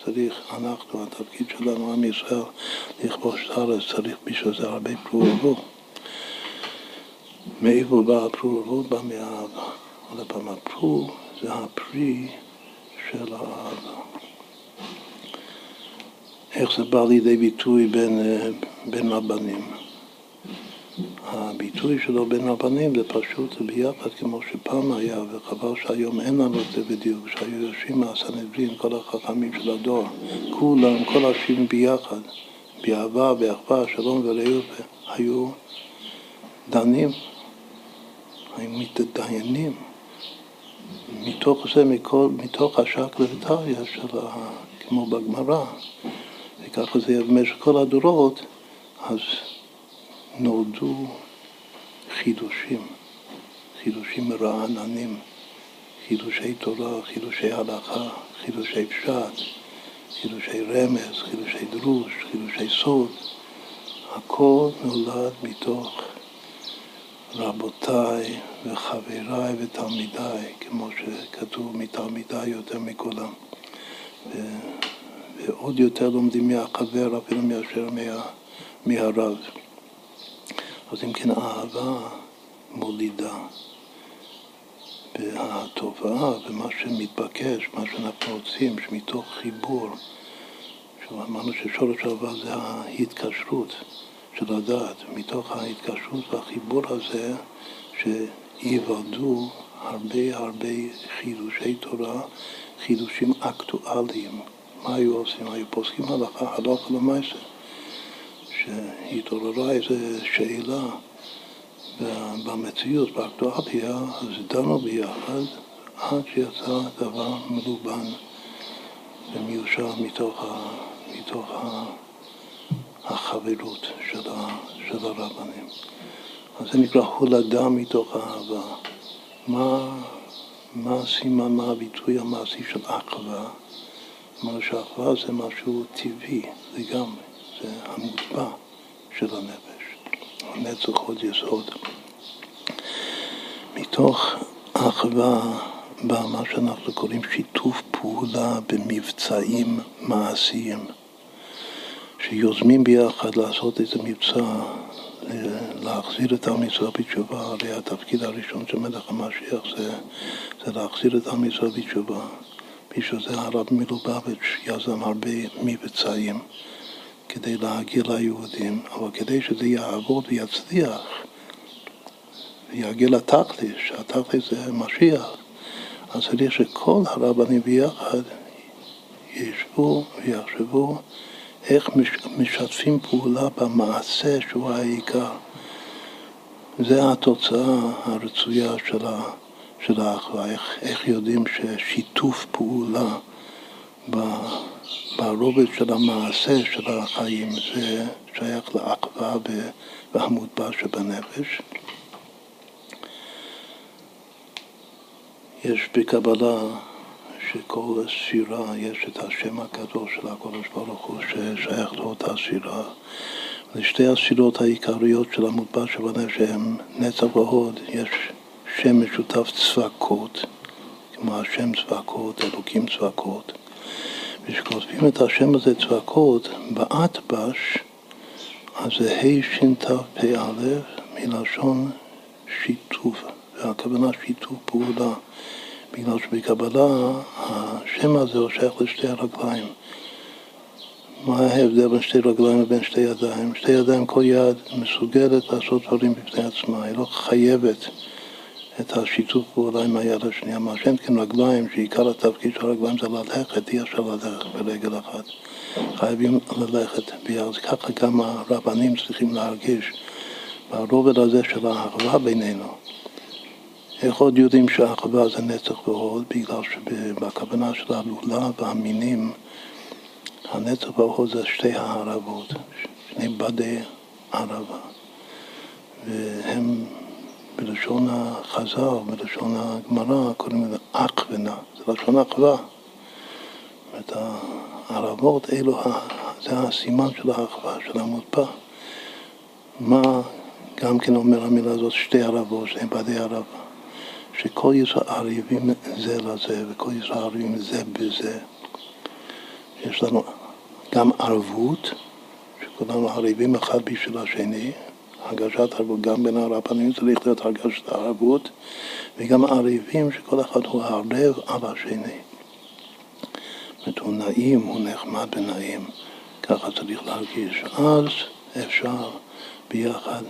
צריך, אנחנו, התפקיד שלנו, עם ישראל, לכבוש את הארץ, צריך בשביל זה הרבה פרו מאיפה בא הפרו בא מהאהבה. עוד פעם, הפרו זה הפרי של האהבה. איך זה בא לידי ביטוי בין, אה, בין הבנים? הביטוי שלו בין הבנים זה פשוט ביחד כמו שפעם היה, וחבל שהיום אין לנו את זה בדיוק, שהיו יושבים מהסנהדרין, כל החכמים של הדור, כולם, כל השבעים ביחד, באהבה, באחווה, שלום ורעות, היו דנים, היו מתדיינים. מתוך זה, מכל, מתוך השקלא וטריא של ה... כמו בגמרא, וככה זה במשך כל הדורות, אז נולדו חידושים, חידושים מרעננים, חידושי תורה, חידושי הלכה, חידושי פשט, חידושי רמז, חידושי דרוש, חידושי סוד, הכל נולד מתוך רבותיי וחבריי ותלמידיי, כמו שכתוב מתלמידיי יותר מכולם. ו... ועוד יותר לומדים מהחבר אפילו מאשר מה... מהרב. אז אם כן, אהבה מולידה. והתופעה ומה שמתבקש, מה שאנחנו רוצים, שמתוך חיבור, שאמרנו ששורש אהבה זה ההתקשרות של הדעת, מתוך ההתקשרות והחיבור הזה שיוולדו הרבה הרבה חידושי תורה, חידושים אקטואליים. מה היו עושים? היו פוסקים הלכה, הלכה למעשה. שהתעוררה איזו שאלה במציאות, באקטואליה, אז דנו ביחד עד שיצא דבר מלובן ומיושר מתוך, ה, מתוך ה, החברות של, ה, של הרבנים. אז זה נקרא הולדה מתוך האהבה. מה, מה הסימן, מה הביטוי המעשי של אחווה? אמרנו שאחווה זה משהו טבעי לגמרי. זה המוטבע של הנפש, הנצח עוד יסוד. מתוך אחווה בא מה שאנחנו קוראים שיתוף פעולה במבצעים מעשיים, שיוזמים ביחד לעשות איזה מבצע, להחזיר את עם ישראל בתשובה, הרי התפקיד הראשון של מלך המשיח זה, זה להחזיר את עם ישראל בתשובה. בשביל זה הרב מלובביץ' יזם הרבה מבצעים. כדי להגיע ליהודים, אבל כדי שזה יעבוד ויצליח ויגיע לתכלס, שהתכלס זה משיח, אז צריך שכל הרבנים ביחד ישבו ויחשבו איך משתפים פעולה במעשה שהוא העיקר. זה התוצאה הרצויה של, האחווה, איך, איך יודעים ששיתוף פעולה ברובד של המעשה של החיים זה שייך לאחווה והמוטבע שבנפש. יש בקבלה שכל ספירה יש את השם הקדוש של הקדוש ברוך הוא ששייך לאותה ספירה. לשתי הספירות העיקריות של המוטבע שבנפש שהן נצח והוד, יש שם משותף צבקות, כמו השם צבקות, אלוקים צבקות. וכשכותבים את השם הזה צבקות באטבש, אז זה ה' מלשון שיתוף, והכוונה שיתוף פעולה, בגלל שבקבלה השם הזה הוא שייך לשתי הרגליים. מה ההבדל בין שתי רגליים לבין שתי ידיים? שתי ידיים, כל יד מסוגלת לעשות דברים בפני עצמה, היא לא חייבת את השיתוף פעולה עם היד השנייה. מה שאין כן רגליים, שעיקר התפקיד של הרגליים זה ללכת, אי אפשר ללכת ברגל אחת. חייבים ללכת ביחד. ככה גם הרבנים צריכים להרגיש ברובד הזה של האחווה בינינו. איך עוד יודעים שהאחווה זה נצח והוד? בגלל שבכוונה של הלולה והמינים, הנצח והוד זה שתי הערבות, שני בדי ערבה. והם בלשון החז"ל, בלשון הגמרא, קוראים לזה אכוונה, זה לשון אחווה. זאת אומרת, הערבות אלו, זה הסימן של האחווה, של המוטבע. מה גם כן אומר המילה הזאת, שתי ערבות, שני בדי ערבה. שכל ישראל ערבים זה לזה, וכל ישראל ערבים זה בזה. יש לנו גם ערבות, שכולנו ערבים אחד בשביל השני, הרגשת ערבות, גם בין הרבנים צריך להיות הרגשת ערבות, וגם ערבים שכל אחד הוא ערב על השני. זאת הוא נעים, הוא נחמד ונעים, ככה צריך להרגיש. אז אפשר ביחד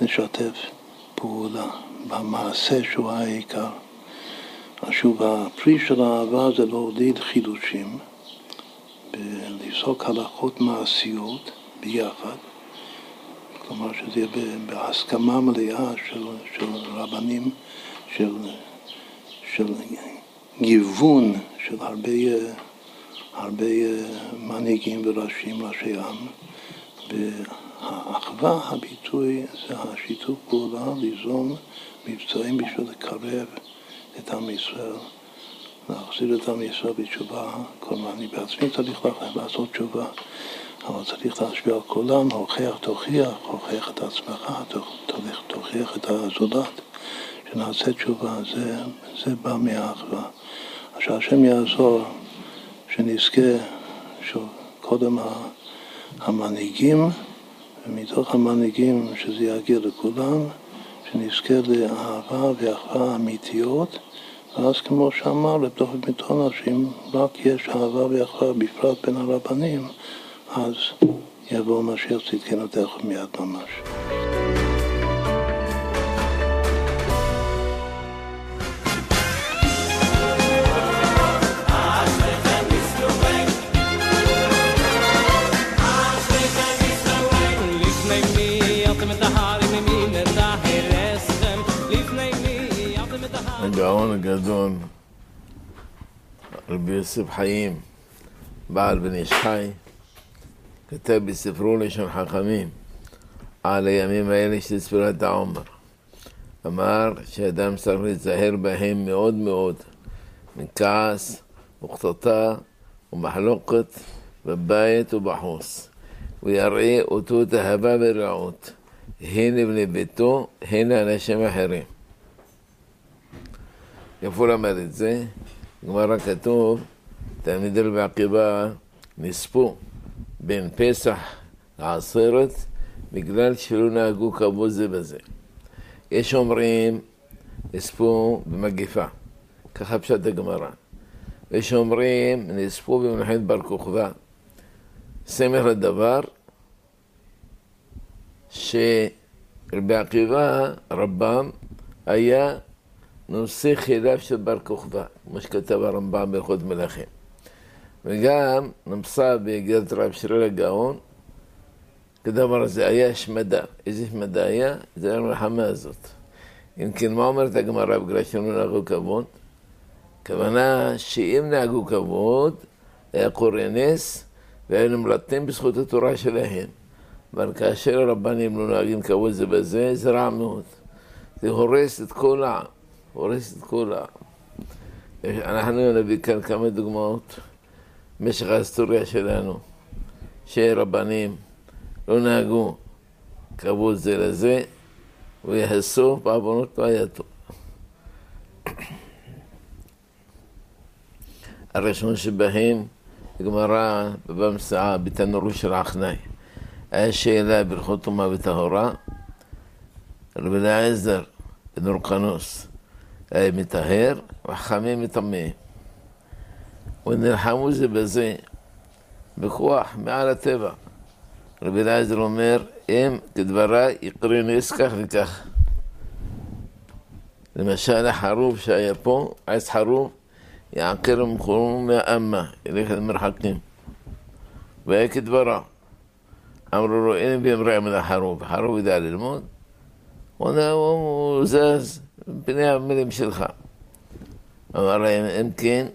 לשתף פעולה במעשה שהוא העיקר. שוב, הפרי של האהבה זה להוליד חידושים, לפסוק הלכות מעשיות ביחד, כלומר שזה יהיה בהסכמה מלאה של, של רבנים, של, של גיוון של הרבה, הרבה מנהיגים וראשים, ראשי עם. והאחווה, הביטוי, זה השיתוף פעולה, ליזום מבצעים בשביל לקרב את עם ישראל, להחזיר את עם ישראל בתשובה. כלומר, אני בעצמי צריך לעשות תשובה, אבל צריך להשפיע על כולם, הוכיח תוכיח, הוכיח את עצמך, תוכיח את הזולת, שנעשה תשובה, זה, זה בא מהאחווה. אז שהשם יעזור, שנזכה, שוב, קודם המנהיגים, ומתוך המנהיגים שזה יגיע לכולם, שנזכה לאהבה ואחווה אמיתיות, ואז כמו שאמר לבדוק מטונה, שאם רק יש אהבה ואחווה, בפרט בין הרבנים, אז יבוא משיח צדקנו תכף מיד ממש. הגאון הגדול, רבי יוסף חיים, בעל בן איש חי, כתב בספרו לשון חכמים על הימים האלה של ספירת העומר. אמר שאדם צריך להיזהר בהם מאוד מאוד מכעס וקטטה ומחלוקת בבית ובחוץ. הוא יראה אותות אהבה ורעות, הן לבני ביתו, הן לאנשים אחרים. איפה הוא למד את זה? גמרא כתוב, תלמידי רבי עקיבא נספו בין פסח לעשרת בגלל שלא נהגו כבוד זה בזה. יש אומרים, נספו במגפה, ככה פשט הגמרא. יש אומרים, נספו במלחמת בר כוכבא. סמך לדבר שרבי עקיבא, רבם, היה נושא חיליו של בר כוכבא, כמו שכתב הרמב"ם בהלכות מלכים. וגם נמצא בגדת רב שריל הגאון, כדבר הזה היה השמדה. איזה השמדה היה? זה היה המלחמה הזאת. אם כן, מה אומרת הגמרא בגלל שהם לא נהגו כבוד? הכוונה שאם נהגו כבוד, היה קורא נס, והיו נמלטים בזכות התורה שלהם. אבל כאשר הרבנים לא נוהגים כבוד זה בזה, זה רע מאוד. זה הורס את כל העם. הורס את כולם. אנחנו נביא כאן כמה דוגמאות במשך ההיסטוריה שלנו, שרבנים לא נהגו כבוד זה לזה, ויעשו בעוונות בעייתו. הראשון שבהם, גמרא במסעה בתנורו של עכנאי. היה שאלה בהלכות טומאה וטהורה, רבי אליעזר בן אורקנוס מטהר, וחכמים מטמאים. ונלחמו זה בזה בכוח מעל הטבע. רבי אליעזר אומר, אם כדבריי יקרה נס כך וכך. למשל החרוב שהיה פה, עץ חרוב, יעקר ממקומו מהאמה, ילך למרחקים. והיה כדברה. אמרו לו, אין בימרע מן החרוב, החרוב יודע ללמוד, הוא זז, פני המילים שלך. אמר להם, אם כן,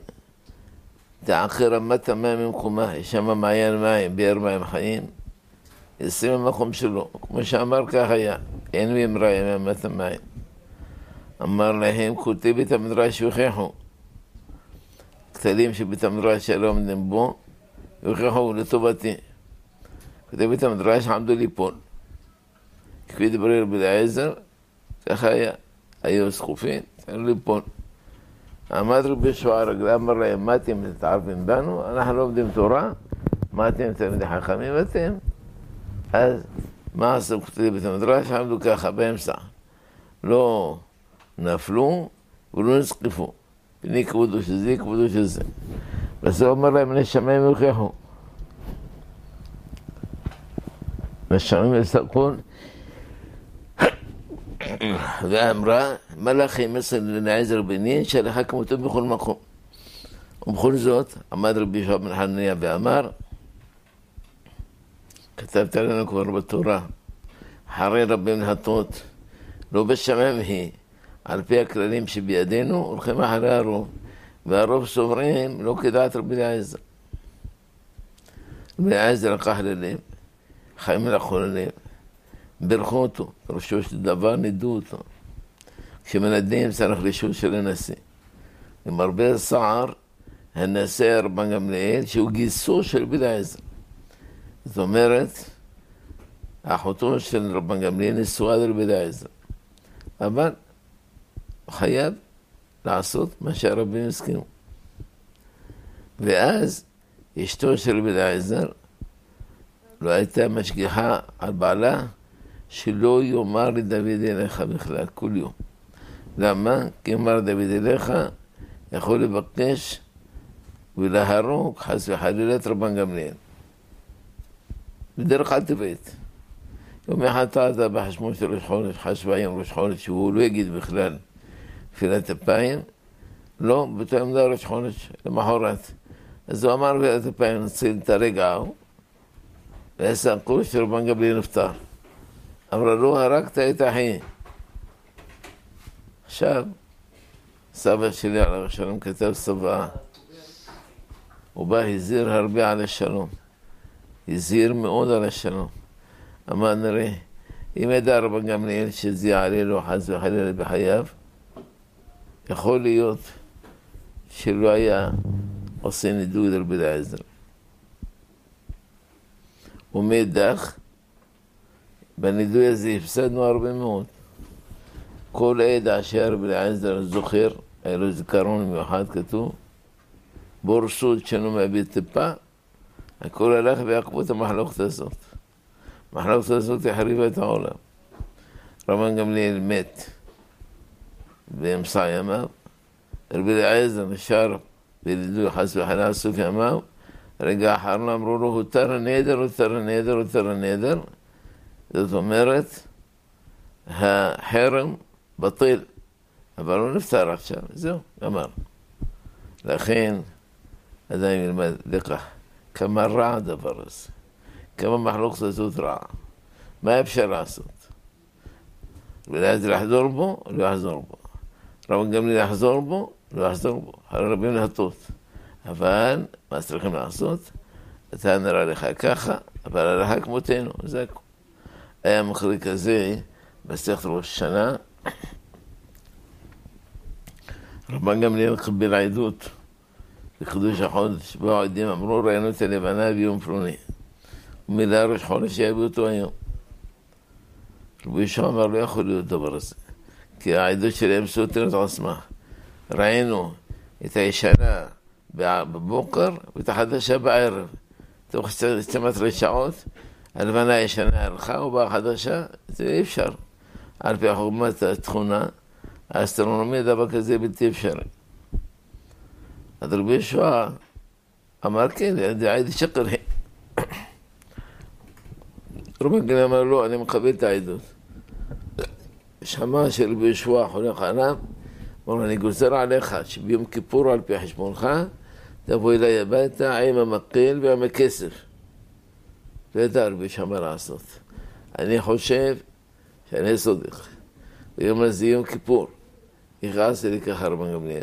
תעקר רמת המים ממקומה, יש שם מעיין מים, באר מים חיים, ישים במקום שלו, כמו שאמר כך היה, אין באמרה אמת המים. אמר להם, כותב בית המדרש יוכיחו. כתלים שבית המדרש שלא עומדים בו, יוכיחו לטובתי. כותב בית המדרש עמדו ליפול. כפי דברי רבי אליעזר, ככה היה. היו זכופים, צריכים ליפול. עמד רבי רגליו, אמר להם, מה אתם מתערבים בנו? אנחנו לא לומדים תורה, מה אתם תלמידי חכמים אתם? אז מה עשו כתובי בית המדרש? עמדו ככה באמצע. לא נפלו ולא נסקפו. פני כבודו של זה, כבודו של זה. בסוף אומר להם, נשמעים יוכיחו. נשמעים יסתכון. ואמרה, מלאכי מסר לנעזר בני, שלחה כמותו בכל מקום. ובכל זאת, עמד רבי יהושע בן חנניה ואמר, כתבת לנו כבר בתורה, אחרי רבים להטות, לא בשמם היא, על פי הכללים שבידינו, הולכים אחרי הרוב, והרוב סוברים לא כדעת רבי אליעזר. רבי אליעזר לקח ללב, חיים לקחו ללב, בירכו אותו, פירושו של דבר נידו אותו. כשמנדים צריך לאישור של הנשיא. הרבה סער, הנשיא רבן גמליאל, שהוא גיסו של רבי אליעזר. זאת אומרת, אחותו של רבן גמליאל נשואה לרבי אליעזר. אבל חייב לעשות מה שהרבים הסכימו. ואז אשתו של רבי אליעזר לא הייתה משגיחה על בעלה שלא יאמר לדוד אליך בכלל, כל יום. למה? כי אמר דוד אליך, יכול לבקש ולהרוג חס וחלילה את רבן גמליאל. בדרך כלל טבעית. יום אחד טעת בחשבון של ראש חודש, חשביים ראש חודש, שהוא לא יגיד בכלל תפילת אפיים, לא, באותו יום זה ראש חודש, למחרת. אז הוא אמר תפילת אפיים, נציל את הרגע ההוא, ועשה קורס שרבן גמליאל נפטר. אמרה לו, הרגת את אחי. עכשיו, סבא שלי עליו השלום כתב צוואה. הוא בא, הזהיר הרבה על השלום. הזהיר מאוד על השלום. אמר נראה, אם ידע רבן גמליאל שזה יעלה לו חס וחלילה בחייו, יכול להיות שלא היה עושה נידוי לרבי אליעזר. ומאידך, בנידוי הזה הפסדנו הרבה מאוד. כל עד אשר רבי אליעזר זוכר, היה לו זיכרון מיוחד כתוב, בורסות שאינו מאבד טיפה, הכל הלך בעקבות המחלוקת הזאת. המחלוקת הזאת החריבה את העולם. רבן גמליאל מת באמצע ימיו, רבי אליעזר נשאר בלידוי חס וחלה סוף ימיו, רגע אחרון אמרו לו, הותר הנדר, הותר הנדר, הותר הנדר. זאת אומרת, החרם בטל, אבל הוא נפטר עכשיו, זהו, גמר. לכן, עדיין ילמד לקח. כמה רע הדבר הזה, כמה מחלוקת הזאת רעה. מה אפשר לעשות? ולאז לחזור בו, לא יחזור בו. רבן גמליאל יחזור בו, לא יחזור בו. הרי רבים להטות. אבל מה צריכים לעשות? אתה נראה לך ככה, אבל הלכה כמותנו, זה הכול. היה מחריק כזה מסכת ראש שנה. רבן גמליאל קיבל עדות בחידוש החודש, באו העדים אמרו ראינו את הלבנה ביום פלוני. ומילא ראש חודש שיביאו אותו היום. רבי יהושע אמר לא יכול להיות דבר הזה, כי העדות שלהם סותרת על עצמה. ראינו את הישנה בבוקר ואת החדשה בערב. תוך 12 שעות הלבנה הישנה הלכה ובאה החדשה, זה אי אפשר. על פי חוכמת התכונה האסטרונומיה דבר כזה בלתי אפשרי. אז רבי יהושע אמר כן, זה עד שקר. רבי גליל אמר לא, אני מקבל את העדות. שמע שרבי יהושע חולך עליו, אמר אני גוזר עליך שביום כיפור על פי חשבונך תבוא אליי הביתה עם המקל ועם הכסף. לא ידע לעשות. אני חושב שאני סודק. ביום הזה יום כיפור. יכעס לי ככה רבן גמליאל.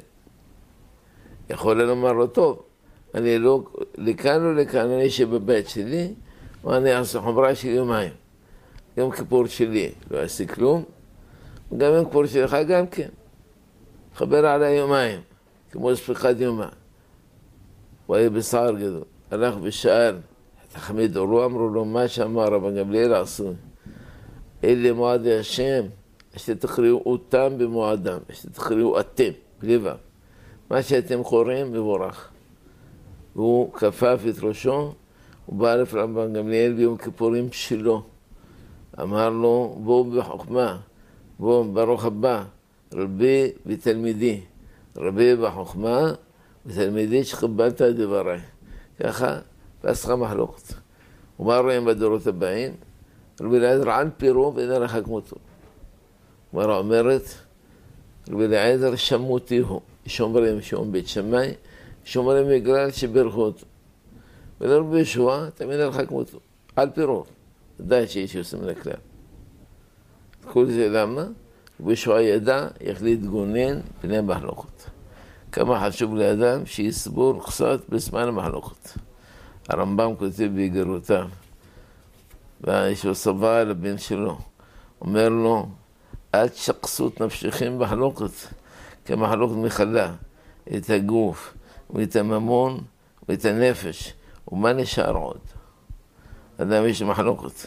יכול לומר לו, טוב, אני לא לכאן או לכאן, אני אשב בבית שלי, או אני אעשה חומרה של יומיים. יום כיפור שלי לא אעשה כלום, וגם יום כיפור שלך גם כן. חבר עליי יומיים, כמו ספיחת יומה. הוא היה בצער גדול. הלך ושאל את חמיד אורו, אמרו לו, מה שאמר רבן גמליאל עשו. אלה מועדי השם, שתכריעו אותם במועדם, שתכריעו אתם, ו'. מה שאתם קוראים מבורך. והוא כפף את ראשו, הוא בא לפני רבן גמליאל ביום כיפורים שלו. אמר לו, בואו בחוכמה, בואו ברוך הבא, רבי ותלמידי. רבי בחוכמה ותלמידי שכבלת דבריי. ככה פסחה מחלוקת. ומה רואים בדורות הבאים? רבי אליעזר על פירו ואין לך כמותו. גמרא אומרת, רבי אליעזר שמותי הוא. יש אומרים שהוא בית שמאי, יש אומרים בגלל שבירכו אותו. ולרבי ישוע תמיד הלכה כמותו, על פי רוב. ודאי שיש יוצא מן הכלל. כל זה למה? רבי ישוע ידע איך להתגונן פני מחלוקות. כמה חשוב לאדם שיסבור קצת בזמן המחלוקות. הרמב"ם כותב באיגרותיו, ויש לו סבא על הבן שלו, אומר לו, אל תשקסו את נפשכם במחלוקת, כי המחלוקת מכלה את הגוף ואת הממון ואת הנפש, ומה נשאר עוד? אדם יש מחלוקת,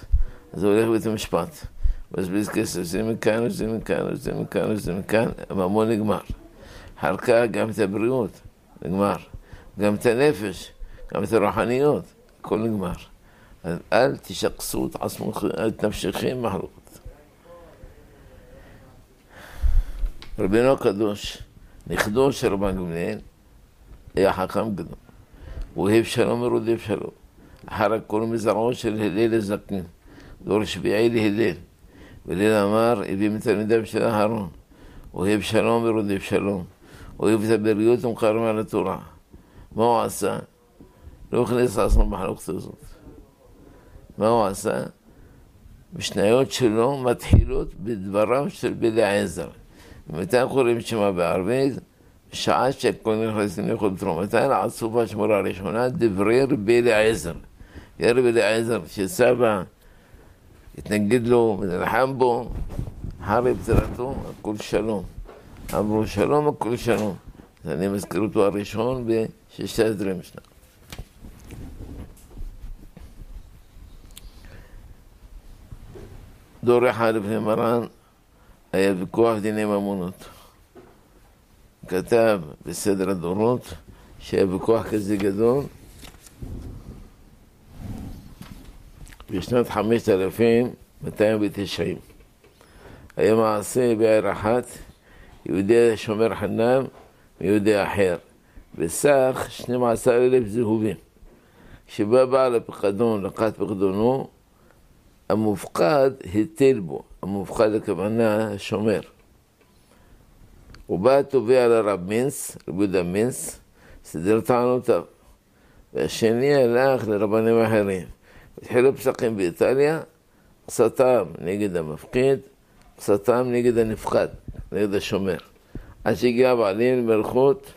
אז הוא הולך לבית המשפט, מבזבז כסף, זה מכאן, זה מכאן, זה מכאן, זה מכאן, הממון נגמר. אחר כך גם את הבריאות, נגמר. גם את הנפש, גם את הרוחניות, הכל נגמר. אז אל תשקסו את, עצמכם, את נפשכם מחלוקת. רבינו הקדוש, נכדו של רבן גמליאל, היה חכם גדול. הוא אוהב שלום ורודף שלום. אחר הכל מזרעו של הלל הזקן, דור שביעי להלל. והלל אמר, הביא מתלמידיו של אהרון, אוהב שלום ורודף שלום. אוהב את הבריות ומקרב על התורה. מה הוא עשה? לא הכניס לעצמו בחלוקת הזאת. מה הוא עשה? משניות שלו מתחילות בדבריו של בליעזר. מתי קוראים שמה בערבית? שעה שכל נכנסים לאכול תרום. מתי לעצובה שמורה הראשונה? דברי רבי אליעזר. רבי אליעזר, שסבא התנגד לו ונלחם בו, אחרי פטירתו, הכל שלום. אמרו שלום, הכל שלום. אז אני מזכיר אותו הראשון בששת עשרה משנה. דור אחד לפני מרן היה ויכוח דיני ממונות. כתב בסדר הדורות שהיה ויכוח כזה גדול בשנת 5290. היה מעשה בעיר אחת, יהודי שומר חנם מיהודי אחר, בסך 12,000 זהובים. כשבא בעל הפקדון לקחת פקדונו, המופקד היטל בו, המופקד הכוונה השומר. הוא בא תובע לרב מינס, רבי יהודה מינס, סידר טענותיו. והשני הלך לרבנים אחרים. התחילו פסקים באיטליה, קצתם נגד המפקיד, קצתם נגד הנפקד, נגד השומר. עד שהגיע בעלים למלכות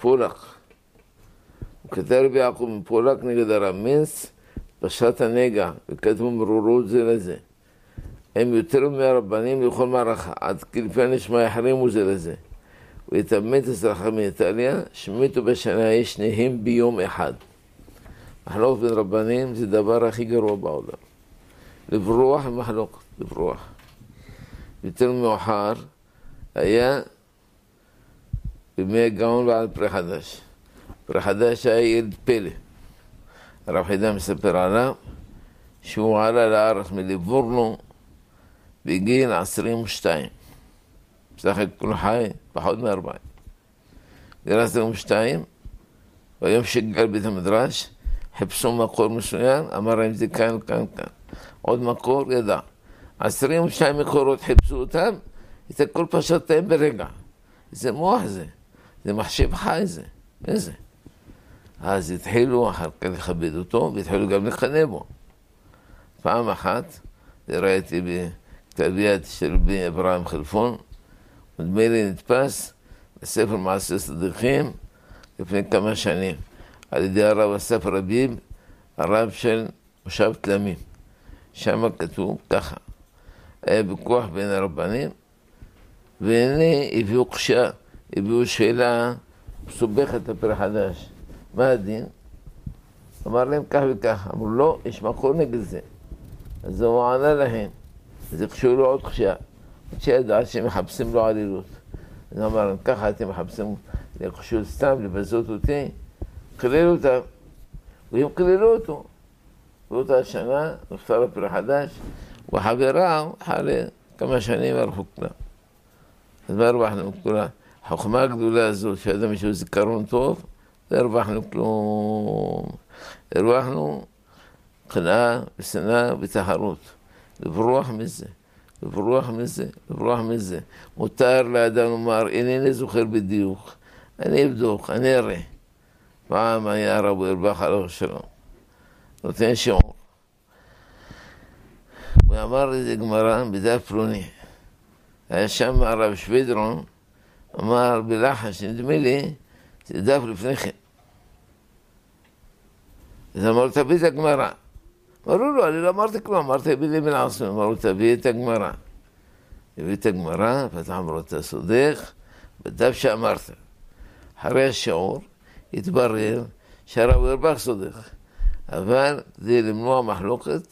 פולק. הוא כתב יעקב מפולק נגד הרב מינס, פשט הנגע, וכתבו מרורות זה לזה. הם יותר מהרבנים לכל מערכה, עד כלפי הנשמע יחרימו זה לזה. ויתאמת אזרחה מאיטליה, שמתו בשנה ההיא שניהם ביום אחד. מחלוקת בין רבנים זה דבר הכי גרוע בעולם. לברוח ממחלוקת, לברוח. יותר מאוחר היה בימי הגאון ועל פרי חדש. פרי חדש היה ילד פלא. הרב חידה מספר עליו שהוא עלה לארץ מליבורנו בגיל עשרים ושתיים. בסך הכל חי פחות מארבעים. בגיל עשרים ושתיים, ביום שגל בית המדרש, חיפשו מקור מסוים, אמר להם זה כאן, כאן, כאן. עוד מקור, ידע. עשרים ושתיים מקורות חיפשו אותם, את הכל פשט להם ברגע. זה מוח זה, זה מחשב חי זה, איזה. אז התחילו אחר כך לכבד אותו, והתחילו גם לקנא בו. פעם אחת, ראיתי בכתב יד של רבי אברהם חלפון, נדמה לי נתפס בספר מעשי צדיקים לפני כמה שנים, על ידי הרב אסף רביב, הרב של מושב תלמים. שם כתוב ככה, היה ויכוח בין הרבנים, והנה הביאו קשה, הביאו שאלה מסובכת לפרי חדש. מה הדין? אמר להם כך וכך, אמרו לא, יש מקור נגד זה. אז הוא ענה להם, אז הקשו לו עוד עד שידע שהם מחפשים לו עלילות. אז אמר להם, ככה אתם מחפשים לחשוד סתם, לבזות אותי, קילל אותם, והם קיללו אותו. באותה שנה נפטר הפיר חדש, וחבריו אחרי כמה שנים הלכו כולם. אז מה הרווחנו כולם? החוכמה הגדולה הזאת, שאדם יש לו זיכרון טוב, לא הרווחנו כלום. הרווחנו קנאה ושנאה ותחרות. לברוח מזה, לברוח מזה, לברוח מזה. מותר לאדם לומר, אינני זוכר בדיוק, אני אבדוק, אני אראה. פעם היה רב ארבך עליו שלום, נותן שיעור. הוא אמר איזה גמרא בדף פלוני. היה שם הרב שווידרון, אמר בלחש, נדמה לי, זה דף לפני כן. אז אמר, תביא את הגמרא. אמרו לו, אני לא אמרתי כלום, אמרתי בילי בן עשו, אמרו, תביא את הגמרא. הביא את הגמרא, פתח אמרו, אתה סודך בדף שאמרת. אחרי השיעור התברר שהרב אורבך סודך, אבל כדי למנוע מחלוקת,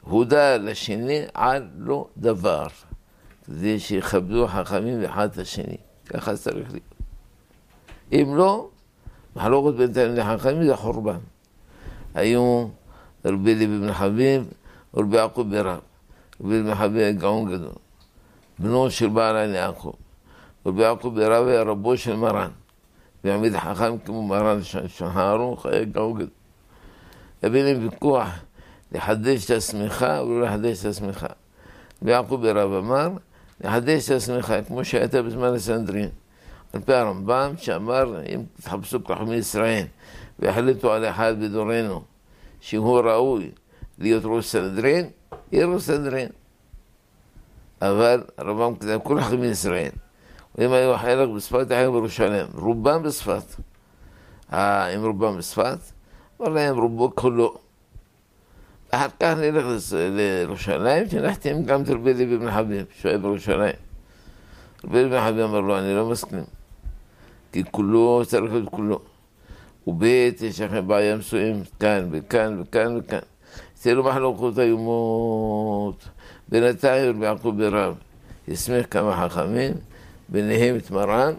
הודה לשני על לא דבר, כדי שיכבדו החכמים אחד את השני. ככה צריך להיות. אם לא, מחלוקת בין תלמידי חכמים זה חורבן. היו רבי לוי בן חביב ורבי יעקב ברב. רבי בן חביב גאון גדול, בנו של בעל עין יעקב. רבי יעקב ברב היה רבו של מרן. ויעמיד חכם כמו מרן שולחן ערוך, היה גאון גדול. הביא להם ויכוח לחדש את השמיכה ולא לחדש את השמיכה. ויעקב ברב אמר, לחדש את השמיכה כמו שהייתה בזמן הסנדרין. על פי הרמב"ם שאמר, אם תחפשו כחומי ישראל והחליטו על אחד בדורנו שהוא ראוי להיות ראש סנהדרין, יהיה ראש סנהדרין. אבל הרמב"ם כתב כל חכמי ישראל. ואם היו חלק בצפת, היו בירושלים. רובם בצפת. אה, אם רובם בצפת, אמר להם רובו כולו. אחר כך נלך לירושלים, שנחתים גם את רבי לוי בן חביב, שהיה בירושלים. רבי לוי בן חביב אמר לו, אני לא מסכים. כי כולו צריך להיות כולו. ובית יש לכם בעיה מסוימת כאן וכאן וכאן וכאן. זה לא מחלוקות איומות. בינתיים רבי יעקב ברב הסמיך כמה חכמים, ביניהם את מרן,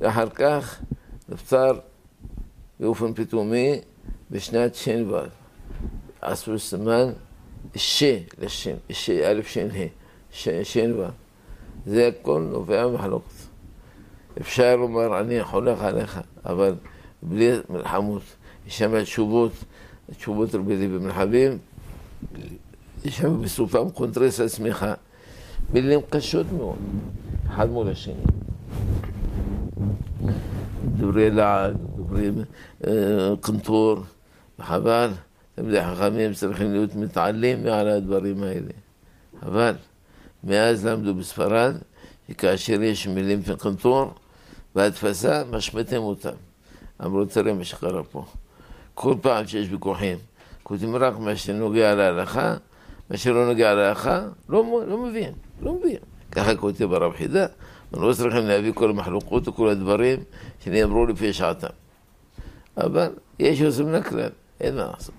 ואחר כך נפטר באופן פתאומי בשנת ש"ו. עשו סימן ש לשם, ש, א' ש"ה, ש"ו. זה הכל נובע ממחלוקת. אפשר לומר, אני חולק עליך, אבל בלי מלחמות. יש שם תשובות, תשובות רבי חביב, יש שם בסופם קונטרס הצמיחה. מילים קשות מאוד, אחד מול השני. דברי לעג, דברי אה, קנטור, וחבל, תלמידי חכמים צריכים להיות מתעלים מעל הדברים האלה. אבל מאז למדו בספרד, שכאשר יש מילים קנטור, בהדפסה משמיטים אותם. אמרו, תראה מה שקרה פה. כל פעם שיש ויכוחים, כותבים רק מה שנוגע להלכה, מה שלא נוגע להלכה, לא, לא מבין, לא מבין. ככה כותב הרב חידה, לא צריכים להביא כל המחלוקות וכל הדברים שנאמרו לפי שעתם. אבל יש יוצא מן הכלל, אין מה לעשות.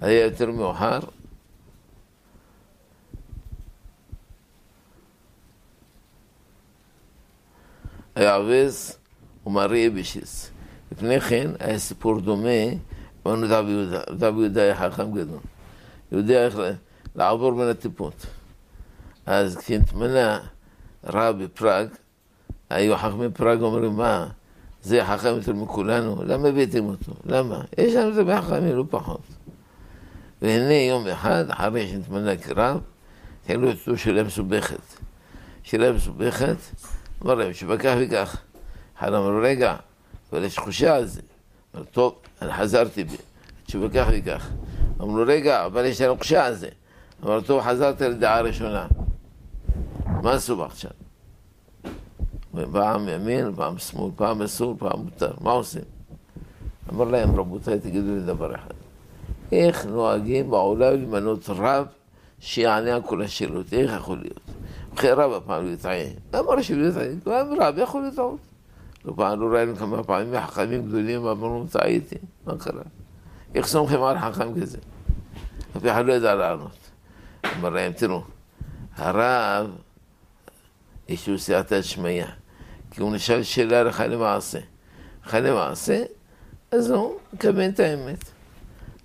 היה יותר מאוחר, היה עובס ומרי בשיס. לפני כן היה סיפור דומה, אמרנו דב יהודה. דב יהודה היה חכם גדול. יודע איך לעבור בין הטיפות. אז כשנתמנה רב בפראג, היו חכמי פראג אומרים, מה, זה חכם יותר מכולנו? למה הבאתם אותו? למה? יש לנו את בחכמים, לא פחות. והנה יום אחד, אחרי שנתמנה כרב, התחילו אותו שאלה מסובכת. שאלה מסובכת, אמר להם, שבכך וכך. אחד אמר רגע, אבל יש תחושה על זה. אמר, טוב, אני חזרתי בי, תשובה כך וכך. אמרו רגע, אבל יש לנו תחושה על זה. אמר, טוב, חזרת לדעה ראשונה. מה עשו עכשיו? פעם ימין, פעם שמאל, פעם אסור, פעם מותר. מה עושים? אמר להם, רבותיי, תגידו לי דבר אחד. איך נוהגים בעולם למנות רב שיענה על כל השאלות? איך יכול להיות? אחרי רב הפעם יטעה. למה שהוא יטעה? גם רב יכול לטעות. לא לא ראינו כמה פעמים חכמים גדולים ואמרנו, טעיתי, מה קרה? איך סומכים על חכם כזה? אף אחד לא ידע לענות. אמר להם, תראו, הרב, יש לו סייעתא שמיא, כי הוא נשאל שאלה הלכה למעשה. הלכה למעשה, אז הוא מקבל את האמת.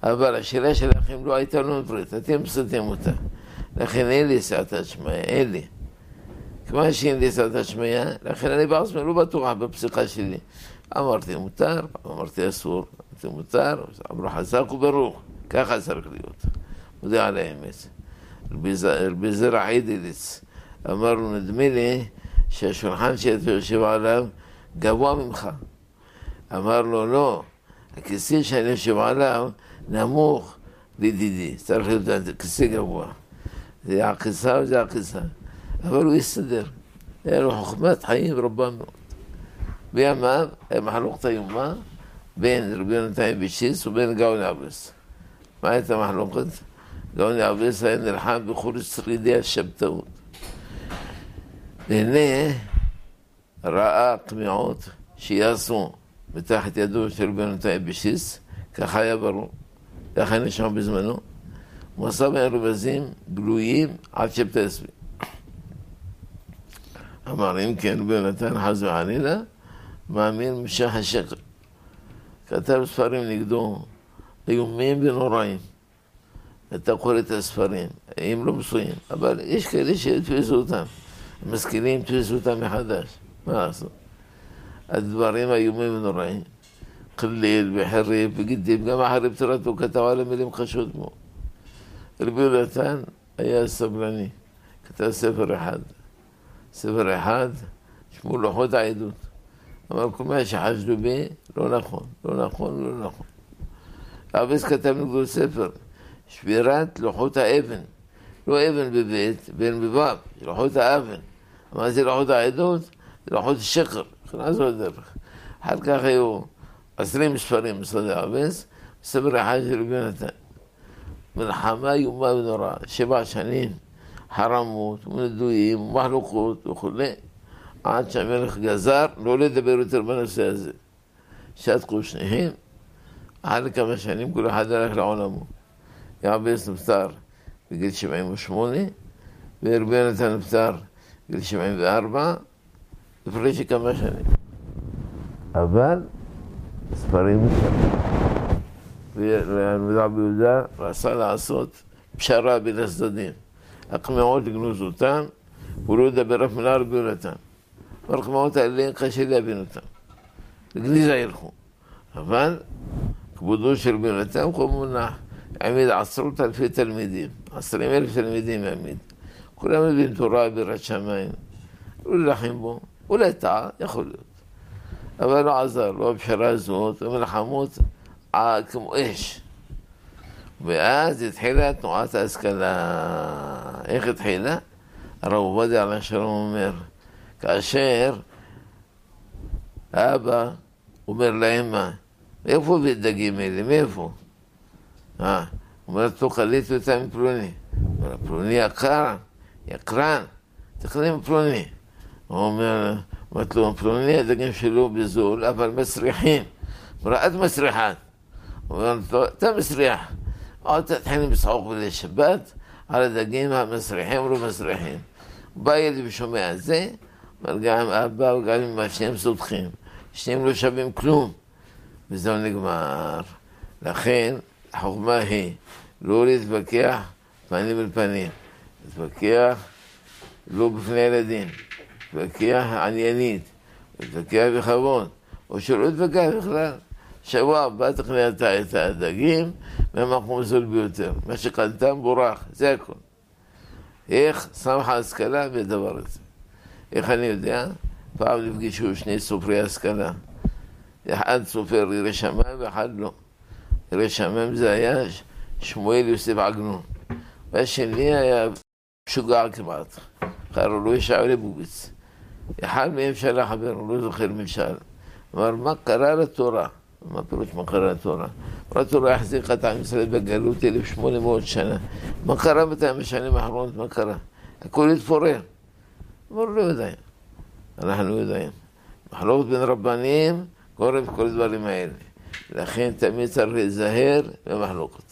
אבל השאלה שלכם לא הייתה לנו ברית, אתם סותם אותה. לכן אין לי סעתא שמיא, אין לי סעתא שמיא, לכן אני בעצמי לא בטוח בפסיקה שלי. אמרתי מותר, אמרתי אסור, אמרתי מותר, אמרו חזק וברוך, ככה צריך להיות. מודה על האמת. רבי זרע עידליץ אמר לו, נדמה לי שהשולחן שאתה יושב עליו גבוה ממך. אמר לו, לא, הכיסא שאני יושב עליו נמוך לידידי, צריך להיות כיסא גבוה. זה עקיסה וזה עקיסה. אבל הוא הסתדר. היה לו חוכמת חיים רבה מאוד. בימיו היה מחלוקת איומה בין רבי יונתן בשיס ובין גאון אבס. מה הייתה מחלוקת? גאון אבס היה נלחם בחור שרידי השבתאות. והנה ראה קמיעות שיעשו מתחת ידו של רבי יונתן בשיס, ככה היה ברור. ככה נשמע בזמנו. עשה בהם רמזים גלויים עד שבתסבי. אמר אם כן רבי יונתן חס וחלילה מאמין במשך השקר. כתב ספרים נגדו איומים ונוראים. אתה קורא את הספרים, הם לא מסויים, אבל יש כאלה שהתפסו אותם. המשכילים התפסו אותם מחדש, מה לעשות? הדברים איומים ונוראים. קליל וחריף וגידים, גם אחרי פטירתו כתב עליהם מילים קשות מאוד. רבי יונתן היה סבלני, כתב ספר אחד. ספר אחד, שמו לוחות העדות. אמר כל מה שחשדו בי, לא נכון, לא נכון, לא נכון. אבס כתב נגדו ספר, שבירת לוחות האבן. לא אבן בבית, בן בבב, לוחות האבן. מה זה לוחות העדות? זה לוחות שקר, נכנס לו דרך. אחר כך היו עשרים ספרים בסודי אבס, ספר אחד של יונתן. מלחמה איומה ונוראה, שבע שנים, חרמות, ונדויים, ומחלוקות וכולי, עד שהמלך גזר לא לדבר יותר בנושא הזה. שתקו שניהם, אחרי כמה שנים כל אחד הלך לעולמו. יעבס נפטר בגיל 78, ורבי יונתן נפטר בגיל 74, הפרש כמה שנים. אבל ספרים ורבי יהודה רצה לעשות פשרה בין הצדדים. הקמעות יגנוז אותם, הוא לא ידבר אף מילה רבי יונתן. והקמעות האלה קשה להבין אותם. לגניזה ילכו. אבל כבודו של רבי יונתן הוא מונח. העמיד עשרות אלפי תלמידים, עשרים אלף תלמידים העמיד. כולם מבינים תורה בירת שמיים. לא להילחם בו. אולי טעה, יכול להיות. אבל לא עזר, לא הפשרה הזאת, המלחמות כמו אש. ואז התחילה תנועת ההשכלה. איך התחילה? הרב עובדיה עליו שלום אומר, כאשר האבא אומר לאמא, מאיפה הביא דגים אלה? מאיפה? אה, אומרת לו, קליתי אותה מפלוני. אומר, פלוני יקר, יקרן, תקנה מפלוני. הוא אומר, אומרת לו, פלוני הדגים שלו בזול, אבל מסריחים. אמרה, את מסריחת. הוא אומר אתה מסריח. עוד תתחיל לצחוק בליל שבת על הדגים המסריחים ולא מסריחים. בא ילד ושומע את זה, אבל גם אבא וגם אמא שניהם סותחים. שניהם לא שווים כלום. וזהו נגמר. לכן, החוכמה היא לא להתווכח פנים אל פנים. להתווכח לא בפני ילדים. להתווכח עניינית. להתווכח בכבוד. או שלא להתווכח בכלל. שבוע הבא תקנה את הדגים מהמקום הזול ביותר. מה שקנתה מבורך, זה הכל. איך שמחה השכלה בדבר הזה. איך אני יודע? פעם נפגשו שני סופרי השכלה. אחד סופר ירא שמיים ואחד לא. ירא שמיים זה היה שמואל יוסף עגנון. והשני היה משוגע כמעט. קראו לו ישעיה ליבוביץ. אחד מהם שאל החבר, הוא לא זוכר מי. אמר, מה קרה לתורה? מה פירוש מה קרה לתורה? התורה החזיקה את עם ישראל בגלות 1,800 שנה. מה קרה בינתיים בשנים האחרונות? מה קרה? הכל התפורר. אמרו, לא יודעים. אנחנו יודעים. מחלוקת בין רבנים גורם כל הדברים האלה. לכן תמיד צריך להיזהר במחלוקת.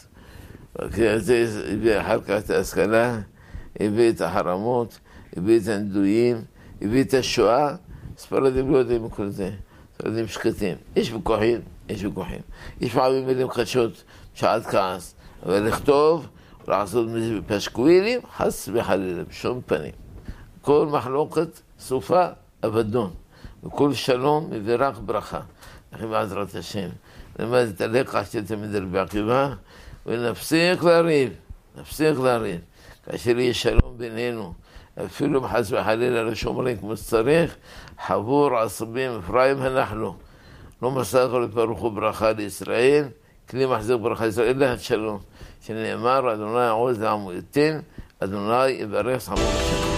זה הביא אחר כך את ההשכלה, הביא את החרמות, הביא את הנדויים, הביא את השואה, ספרדים לא יודעים כל זה, ספרדים שקטים. יש ויכוחים, יש ויכוחים. יש פעמים מילים קשות, שעת כעס, אבל לכתוב, לעשות מזה בפשקווילים, חס וחלילה, בשום פנים. כל מחלוקת סופה אבדון, וכל שלום מברך ברכה. לכן בעזרת השם. למד את הלקח של תלמיד רבי עקיבא, ונפסיק לריב, נפסיק לריב. כאשר יהיה שלום בינינו, אפילו אם חס וחלילה לא שומרים כמו שצריך, חבור עשבים, אפרים אנחנו. לא מסר כל ברוך הוא ברכה לישראל, כלי מחזיק ברכה לישראל, אלא השלום. שנאמר, אדוני עוז לעמו ייתן, אדוני יברך שמו בשלום.